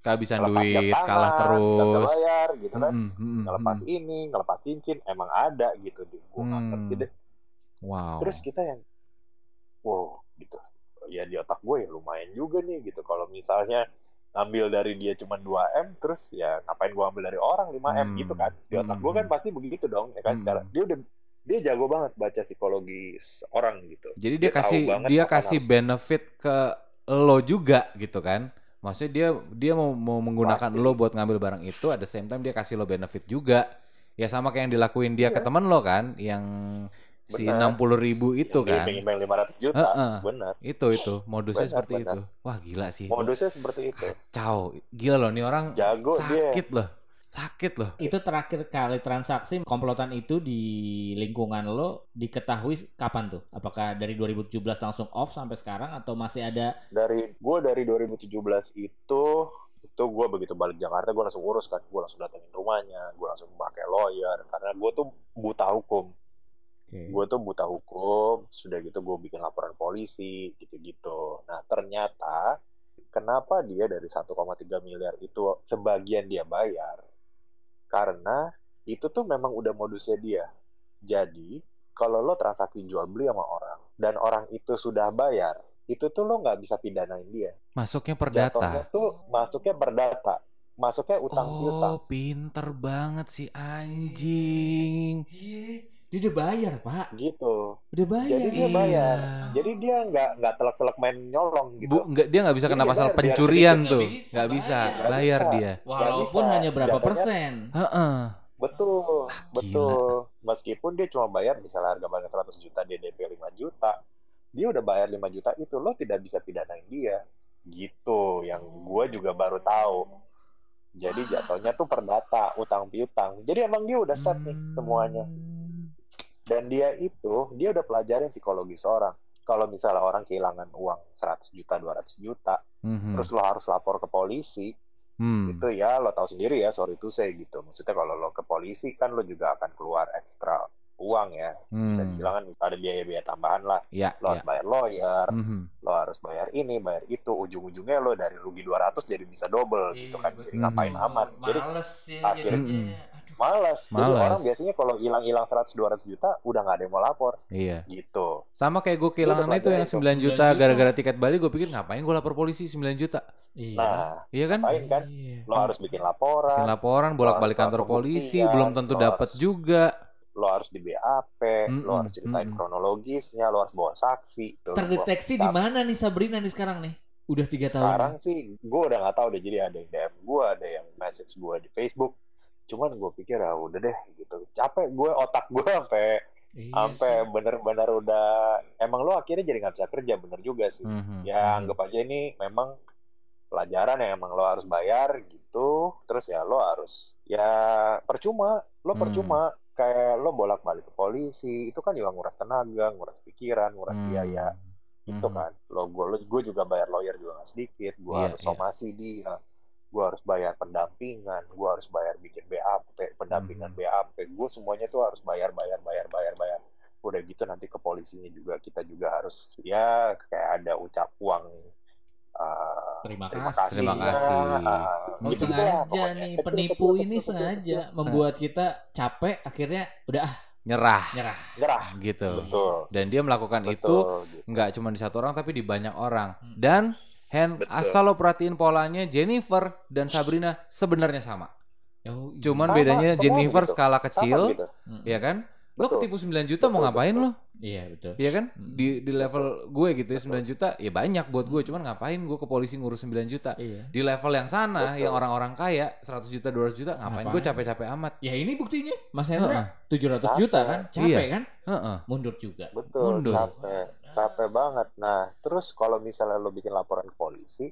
Kehabisan ngelepas jam duit, tangan, kalah bisa terus. bayar gitu kan Mm, mm, mm, ngelepas mm. ini ngelepas cincin emang ada gitu di gue Hmm. ngerti deh Wow. terus kita yang wow gitu ya di otak gue ya lumayan juga nih gitu kalau misalnya ngambil dari dia cuma 2 m terus ya ngapain gue ambil dari orang 5 m Hmm. gitu kan di otak gue kan Hmm. pasti begitu dong ya kan Hmm. secara dia udah dia jago banget baca psikologis orang gitu Jadi dia, dia kasih dia kasih benefit ke lo juga gitu kan. Maksudnya dia dia mau mau menggunakan Pasti. lo buat ngambil barang itu, at the same time dia kasih lo benefit juga. Ya sama kayak yang dilakuin dia ke Iya. temen lo kan, yang si Benar. enam puluh ribu itu kan. iming 500 juta Heeh. benar Itu itu modusnya Benar, seperti benar. itu. Wah gila sih. modusnya seperti itu Kacau. Gila loh nih orang jago dia sakit loh. Sakit loh. itu terakhir kali transaksi komplotan itu di lingkungan lo diketahui kapan tuh? Apakah dari 2017 langsung off sampai sekarang atau masih ada? Dari gue dari 2017 itu itu gue begitu balik Jakarta gue langsung urus kan. Gue langsung datengin rumahnya gue langsung pakai lawyer. Karena gue tuh buta hukum. Gue tuh buta hukum sudah gitu gue bikin laporan polisi gitu-gitu. Nah ternyata kenapa dia dari 1,3 miliar itu sebagian dia bayar karena itu tuh memang udah modusnya dia. Jadi kalau lo transaksi jual beli sama orang dan orang itu sudah bayar itu tuh lo nggak bisa pidanain dia. Masuknya per jatuhnya tuh masuknya perdata masuknya utang piutang. Oh, pinter banget si anjing. Dia udah bayar pak, gitu udah bayar. Jadi dia bayar. Iya. jadi dia nggak nggak telak-telak main nyolong gitu Bu, nggak dia nggak bisa kena pasal bayar pencurian tuh. Nggak bisa bisa, bayar. bayar dia. Walaupun bisa. hanya berapa Jatuhnya- persen? Heeh. betul Ah, gila. betul meskipun dia cuma bayar misalnya harga barang 100 juta dia DP 5 juta dia udah bayar 5 juta itu lo tidak bisa pidanain dia gitu yang gua juga baru tahu jadi jatuhnya tuh perdata utang piutang jadi emang dia udah set nih semuanya dan dia itu dia udah pelajarin psikologis orang kalau misalnya orang kehilangan uang 100 juta 200 juta Mhm. terus lo harus lapor ke polisi Hmm. itu ya lo tahu sendiri ya sorry itu saya gitu maksudnya kalau lo ke polisi kan lo juga akan keluar ekstra uang ya bisa Hmm. dibilang kan ada biaya-biaya tambahan lah Ya, lo harus ya. bayar lawyer Mhm. lo harus bayar ini bayar itu ujung-ujungnya lo dari rugi 200 jadi bisa double gitu kan jadi Hmm. ngapain amat jadi Males ya akhirnya- jadinya. Aduh. malas. Jadi Malas. orang biasanya kalau hilang-hilang 100 200 juta udah nggak ada yang mau lapor Iya. gitu. Sama kayak gue kehilangan itu yang pelajari 9 tuh. juta 9 juta. gara-gara tiket Bali gue pikir ngapain gue lapor polisi 9 juta. Iya. Nah, Iya kan? ngapain kan? Iya. Lo harus bikin laporan, Bikin laporan bolak-balik kantor polisi pembuktian, belum tentu lo dapat juga. lo harus di BAP, lo Mm-mm, harus ceritain mm-mm. kronologisnya, lo harus bawa saksi. lo Terdeteksi di mana nih Sabrina nih sekarang nih? Udah tiga tahun. Sekarang sih gue udah nggak tahu deh. Jadi ada yang DM gue, ada yang message gue di Facebook. Cuman gue pikir ah udah deh gitu. Capek gue otak gue sampai Iya sampai bener-bener udah emang lo akhirnya jadi nggak bisa kerja bener juga sih. Mhm, Ya mhm. anggap aja ini memang pelajaran yang emang lo harus bayar gitu. Terus ya lo harus ya percuma, lo Hmm. percuma kayak lo bolak-balik ke polisi itu kan juga nguras tenaga, nguras pikiran, nguras Hmm. biaya itu Mhm. kan. Lo gue gue juga bayar lawyer juga nggak sedikit. Gue Iya, harus iya. somasi dia. Gue harus bayar pendampingan, gue harus bayar bikin BAP, pendampingan Mhm. BAP. Gue semuanya tuh harus bayar, bayar, bayar, bayar, bayar udah gitu nanti ke polisinya juga kita juga harus ya kayak ada ucap uang uh, Terima terima kasih. kasih, Terima kasih. uh, Oh, lah sengaja pokoknya. nih penipu ini sengaja kecil. membuat kita capek akhirnya udah ah Nyerah nyerah. Gerah. gitu. betul Dan dia melakukan itu betul gitu. nggak cuma di satu orang tapi di banyak orang. Hmm. Dan Hen, Betul. asal lo perhatiin polanya Jennifer dan Sabrina sebenarnya sama. Oh, iya. Cuman Sama, bedanya Jennifer begitu. skala kecil, gitu. Ya kan? Lo ketipu 9 juta mau Betul, ngapain betul. lo? Iya betul. Iya kan? Di di level gue gitu ya 9 Betul. juta, ya banyak buat gue. Cuman ngapain gue ke polisi ngurus 9 juta? Iya. Di level yang sana, Betul. yang orang-orang kaya 100 juta, 200 juta, ngapain, gue Ngapain? capek-capek amat? Ya ini buktinya Mas. Hendra 700 Capek. juta kan? Capek Iya. kan? Heeh. Mundur juga. betul Mundur. capek capek banget. Nah terus kalau misalnya lo bikin laporan ke polisi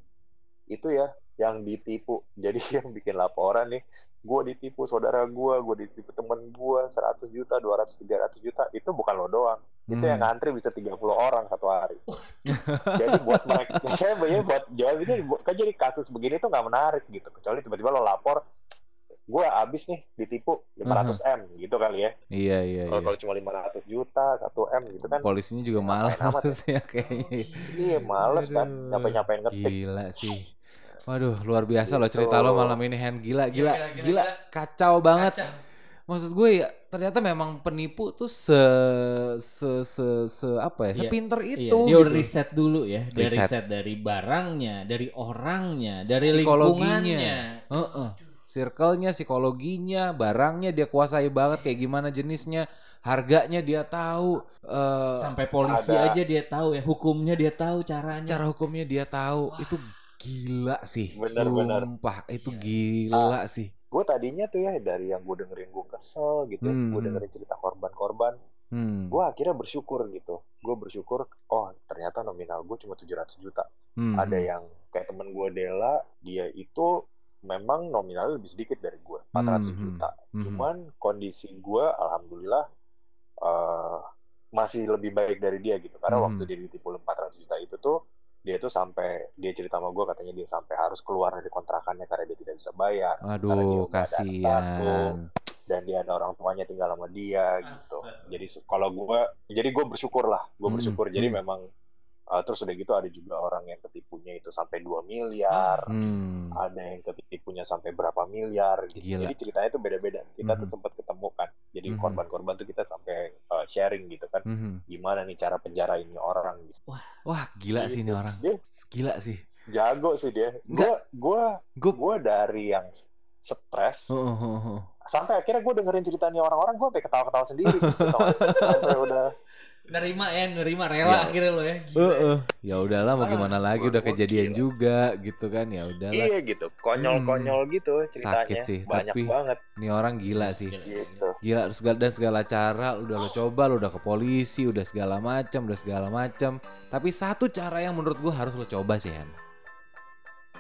itu ya yang ditipu. Jadi yang bikin laporan nih gue ditipu saudara gue gue ditipu temen gue 100 juta 200 300 juta itu bukan lo doang. Itu Hmm. yang ngantri bisa 30 orang satu hari. Jadi buat mereka saya buat jawab ini kan jadi kasus begini tuh nggak menarik gitu. Kecuali tiba-tiba lo lapor gue abis nih ditipu 500 m gitu kali ya Iya, iya, kalau iya. kalau cuma 500 juta 1 m gitu kan Polisinya juga ngapain amat males ya kayaknya. Iya males kan nyampe nyampein ngetik. Gila sih. Waduh, luar biasa loh Gitu. cerita lo malam ini Hen. Gila, gila, Gila, gila, gila, kacau banget. Maksud gue ya, ternyata memang penipu tuh se se se, se apa ya, Iya. sepinter Iya, itu. dia udah gitu. riset dulu ya. Dia Riset. riset dari barangnya, dari orangnya, dari lingkungannya. Heeh. Circle-nya, psikologinya, barangnya dia kuasai banget kayak gimana jenisnya, harganya dia tahu, eh, Sampai polisi Ada- aja dia tahu ya, hukumnya dia tahu caranya. secara hukumnya dia tahu. Itu gila sih. Bener-bener. Sumpah, itu Iya. gila sih. Gue tadinya tuh ya dari yang gue dengerin gue kesel gitu, ya. Hmm. gue dengerin cerita korban-korban, Hmm. gue akhirnya bersyukur gitu. Gue bersyukur, oh ternyata nominal gue cuma 700 juta. Hmm. Ada yang kayak temen gue Dela, dia itu memang nominalnya lebih sedikit dari gue, 400 Hmm. juta. Hmm. Cuman kondisi gue, alhamdulillah eh, masih lebih baik dari dia gitu. Karena Hmm. waktu dia ditipu 400 juta itu tuh, dia tuh sampai dia cerita sama gue katanya dia sampai harus keluar dari kontrakannya karena dia tidak bisa bayar. Karena dia Aduh, kasihan. dan dia ada orang tuanya tinggal sama dia gitu. Jadi kalau gue, jadi gue bersyukur lah, gue Hmm, bersyukur. Jadi hmm. memang uh, terus udah gitu ada juga orang yang ketipunya itu sampai 2 miliar, Hmm. ada yang ketipunya sampai berapa miliar gitu. Gila. Jadi ceritanya itu beda-beda. Kita tuh Mhm. sempat ketemu kan. Jadi Mhm. korban-korban tuh kita sampai uh, sharing gitu kan. Mhm. Gimana nih cara penjara ini orang gitu. Wah, gila sih ini Gitu. orang. Dia Gila sih. jago sih dia. Gue Gue gue dari yang stres Heeh, heeh, heeh. sampai akhirnya gue dengerin ceritanya orang-orang gue sampai ketawa-ketawa sendiri gitu, sampai udah Nerima ya, nerima rela Ya. akhirnya lo ya. Gila. Heeh. Ya udahlah mau Ah, gimana lagi gua- udah kejadian gila. juga gitu kan ya udahlah. iya gitu konyol-konyol gitu ceritanya Sakit sih, banyak tapi- banget Ini orang gila sih. Gila, gila, gitu Gila segala dan segala cara udah lo coba, lo udah ke polisi, udah segala macam, udah segala macam. Tapi satu cara yang menurut gua harus lo coba sih, Hen.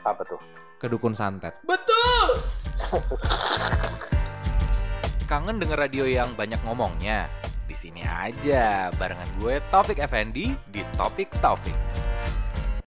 apa tuh Ke dukun santet. Betul. Kangen denger radio yang banyak ngomongnya? Sini aja barengan gue Taufik Effendi di Topik Taufik.